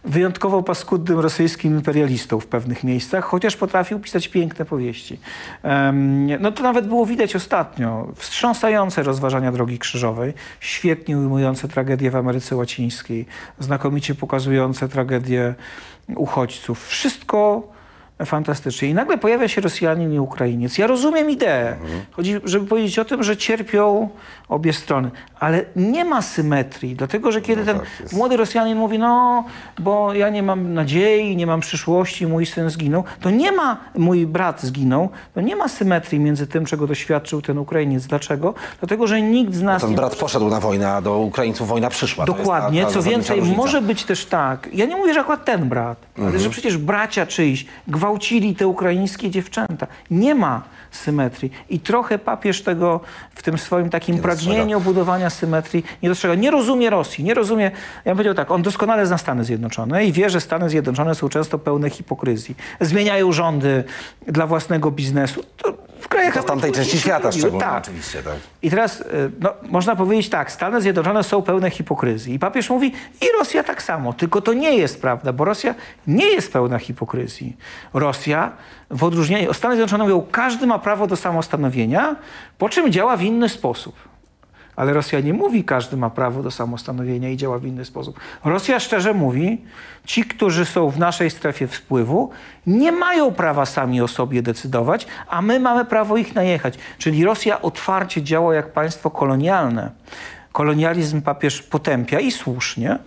S1: wyjątkowo paskudnym rosyjskim imperialistą w pewnych miejscach, chociaż potrafił pisać piękne powieści. No to nawet było widać ostatnio. Wstrząsające rozważania drogi krzyżowej, świetnie ujmujące tragedię w Ameryce Łacińskiej, znakomicie pokazujące tragedię uchodźców. Wszystko fantastycznie. I nagle pojawia się Rosjanin i Ukrainiec. Ja rozumiem ideę. Chodzi, żeby powiedzieć o tym, że cierpią obie strony. Ale nie ma symetrii, dlatego że kiedy ten
S2: tak,
S1: młody Rosjanin mówi, no, bo ja nie mam nadziei, nie mam przyszłości, mój syn zginął, to nie ma, mój brat zginął, to nie ma symetrii między tym, czego doświadczył ten Ukrainiec. Dlaczego? Dlatego, że nikt z nas
S2: Ten
S1: nie
S2: brat poszedł na wojnę, a do Ukraińców wojna przyszła.
S1: Dokładnie.
S2: ta- ta
S1: Co więcej,
S2: różnica.
S1: może być też tak. Ja nie mówię, że akurat ten brat, ale
S2: Mhm.
S1: że przecież bracia czyjś gwałcili te ukraińskie dziewczęta. Nie ma symetrii. I trochę papież tego w tym swoim takim
S2: Nie
S1: pragnieniu budowania symetrii nie dostrzega. Nie rozumie Rosji, nie rozumie. Ja bym powiedział tak, on doskonale zna Stany Zjednoczone i wie, że Stany Zjednoczone są często pełne hipokryzji. Zmieniają rządy dla własnego biznesu. To w krajach
S2: To w tamtej części świata szczególnie,
S1: Tak.
S2: oczywiście. Tak.
S1: I teraz y, no, można powiedzieć tak, Stany Zjednoczone są pełne hipokryzji. I papież mówi, i Rosja tak samo. Tylko to nie jest prawda, bo Rosja nie jest pełna hipokryzji. Rosja, w odróżnieniu, Stany Zjednoczone mówią, każdy ma prawo do samostanowienia, po czym działa w inny sposób. Ale Rosja nie mówi, każdy ma prawo do samostanowienia i działa w inny sposób. Rosja szczerze mówi, ci, którzy są w naszej strefie wpływu, nie mają prawa sami o sobie decydować, a my mamy prawo ich najechać. Czyli Rosja otwarcie działa jak państwo kolonialne. Kolonializm papież potępia i słusznie.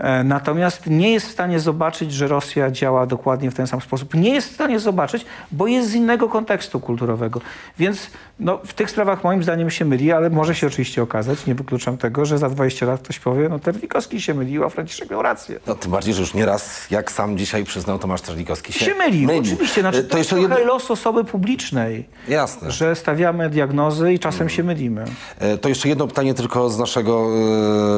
S1: E, Natomiast nie jest w stanie zobaczyć, że Rosja działa dokładnie w ten sam sposób. Nie jest w stanie zobaczyć, bo jest z innego kontekstu kulturowego. Więc no, w tych sprawach moim zdaniem się myli, ale może się oczywiście okazać, nie wykluczam tego, że za 20 lat ktoś powie, no Terlikowski się mylił, a Franciszek miał rację.
S2: No, tym bardziej, że już nieraz, jak sam dzisiaj przyznał Tomasz Terlikowski, się,
S1: Się mylił, oczywiście. Znaczy,
S2: E,
S1: to,
S2: to
S1: jest trochę
S2: jedno...
S1: los osoby publicznej,
S2: Jasne.
S1: że stawiamy diagnozy i czasem się mylimy.
S2: E, To jeszcze jedno pytanie tylko z naszego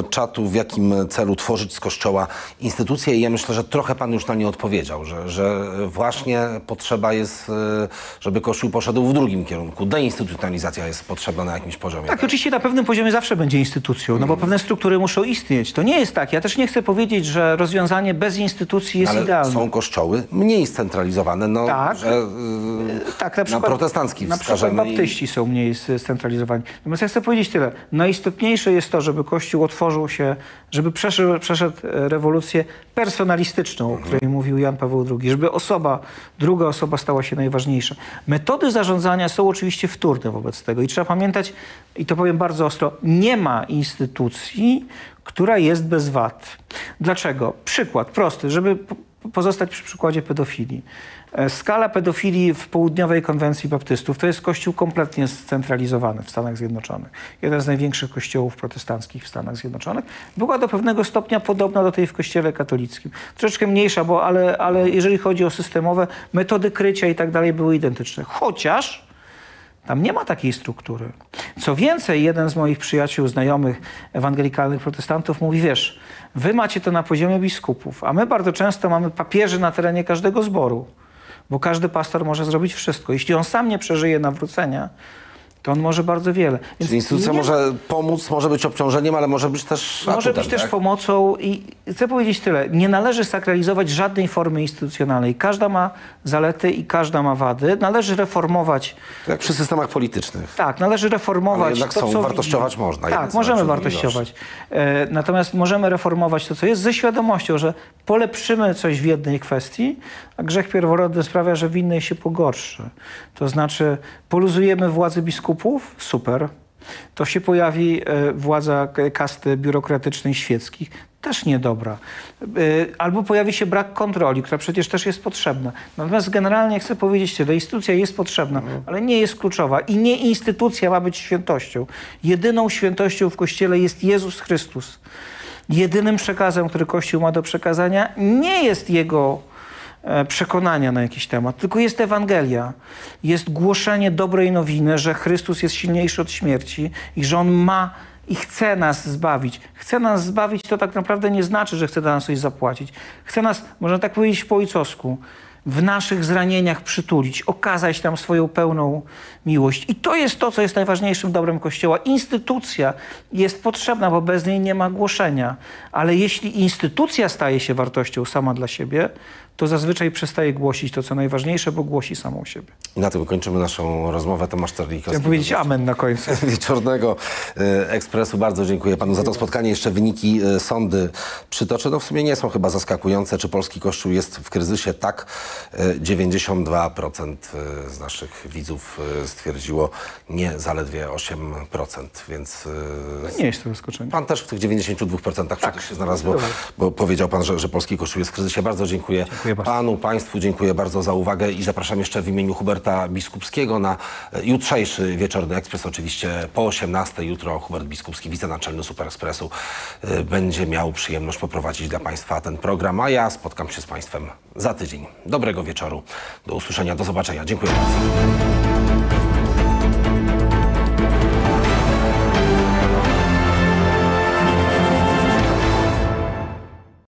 S2: e, czatu. W jakim celu tworzyć z Kościoła instytucje? I ja myślę, że trochę pan już na nie odpowiedział, że, że właśnie potrzeba jest, e, żeby Kościół poszedł w drugim kierunku. Deinstytucjonalizacja jest potrzebna na jakimś poziomie.
S1: Tak, oczywiście na pewnym poziomie zawsze będzie instytucją, no bo pewne struktury muszą istnieć. To nie jest tak. Ja też nie chcę powiedzieć, że rozwiązanie bez instytucji jest
S2: Ale
S1: idealne.
S2: są kościoły mniej scentralizowane, no,
S1: Tak.
S2: że e,
S1: tak, na, przykład,
S2: protestancki
S1: Na przykład
S2: wskażemy i-
S1: baptyści są mniej scentralizowani. Natomiast ja chcę powiedzieć tyle. Najistotniejsze jest to, żeby Kościół otworzył się, żeby przeszedł, przeszedł rewolucję personalistyczną, o której mówił Jan Paweł II, żeby osoba, druga osoba stała się najważniejsza. Metody zarządzania są oczywiście wtórne wobec tego i trzeba pamiętać, i to powiem bardzo ostro, nie ma instytucji, która jest bez wad. Dlaczego? Przykład prosty, żeby po- pozostać przy przykładzie pedofilii. E, Skala pedofilii w południowej konwencji baptystów to jest kościół kompletnie scentralizowany w Stanach Zjednoczonych. Jeden z największych kościołów protestanckich w Stanach Zjednoczonych. Była do pewnego stopnia podobna do tej w kościele katolickim. Troszeczkę mniejsza, bo, ale, ale jeżeli chodzi o systemowe, metody krycia i tak dalej były identyczne. Chociaż tam nie ma takiej struktury. Co więcej, jeden z moich przyjaciół, znajomych ewangelikalnych protestantów mówi, wiesz, wy macie to na poziomie biskupów, a my bardzo często mamy papieży na terenie każdego zboru, bo każdy pastor może zrobić wszystko. Jeśli on sam nie przeżyje nawrócenia, to on może bardzo wiele. Więc
S2: Czyli instytucja
S1: nie-
S2: może pomóc, może być obciążeniem, ale może być też
S1: może
S2: atutem,
S1: być też
S2: tak?
S1: pomocą i chcę powiedzieć tyle. Nie należy sakralizować żadnej formy instytucjonalnej. Każda ma zalety i każda ma wady. Należy reformować
S2: Jak przy systemach politycznych.
S1: Tak, należy reformować
S2: Ale jednak
S1: to,
S2: są,
S1: co
S2: wartościować można.
S1: Tak, możemy wartościować. E, natomiast możemy reformować to, co jest, ze świadomością, że polepszymy coś w jednej kwestii, a grzech pierworodny sprawia, że w innej się pogorszy. To znaczy, poluzujemy władzę biskupów, super. To się pojawi e, władza kasty biurokratycznej świeckich, też niedobra. E, Albo pojawi się brak kontroli, która przecież też jest potrzebna. Natomiast generalnie chcę powiedzieć tyle, instytucja jest potrzebna, ale nie jest kluczowa i nie instytucja ma być świętością. Jedyną świętością w Kościele jest Jezus Chrystus. Jedynym przekazem, który Kościół ma do przekazania, nie jest jego przekonania na jakiś temat, tylko jest Ewangelia. Jest głoszenie dobrej nowiny, że Chrystus jest silniejszy od śmierci i że On ma i chce nas zbawić. Chce nas zbawić to tak naprawdę nie znaczy, że chce dla nas coś zapłacić. Chce nas, można tak powiedzieć po ojcowsku, w naszych zranieniach przytulić, okazać nam swoją pełną miłość. I to jest to, co jest najważniejszym dobrem Kościoła. Instytucja jest potrzebna, bo bez niej nie ma głoszenia. Ale jeśli instytucja staje się wartością sama dla siebie, to zazwyczaj przestaje głosić to, co najważniejsze, bo głosi samą siebie.
S2: I na tym kończymy naszą rozmowę. Tomasz Terlikowski.
S1: Chciałem powiedzieć amen na końcu. (laughs)
S2: Wieczornego e, Ekspresu. Bardzo dziękuję panu za to spotkanie. Jeszcze wyniki e, sądy przytoczę. No w sumie nie są chyba zaskakujące. Czy polski kościół jest w kryzysie? Tak. E, 92% e, z naszych widzów stwierdziło nie, zaledwie 8%. Więc e,
S1: Nie jest to zaskoczenie.
S2: Pan też w tych 92%
S1: Tak.
S2: przecież się znalazł, bo, bo powiedział pan, że, że polski kościół jest w kryzysie. Bardzo dziękuję,
S1: Dziękuję bardzo.
S2: panu, państwu, dziękuję bardzo za uwagę i zapraszam jeszcze w imieniu Huberta Biskupskiego na e, jutrzejszy wieczorny ekspres. Oczywiście po 18 jutro Hubert Biskupski, wicenaczelny Super Ekspresu, e, będzie miał przyjemność poprowadzić dla państwa ten program, a ja spotkam się z państwem za tydzień. Dobrego wieczoru, do usłyszenia, do zobaczenia. Dziękuję bardzo.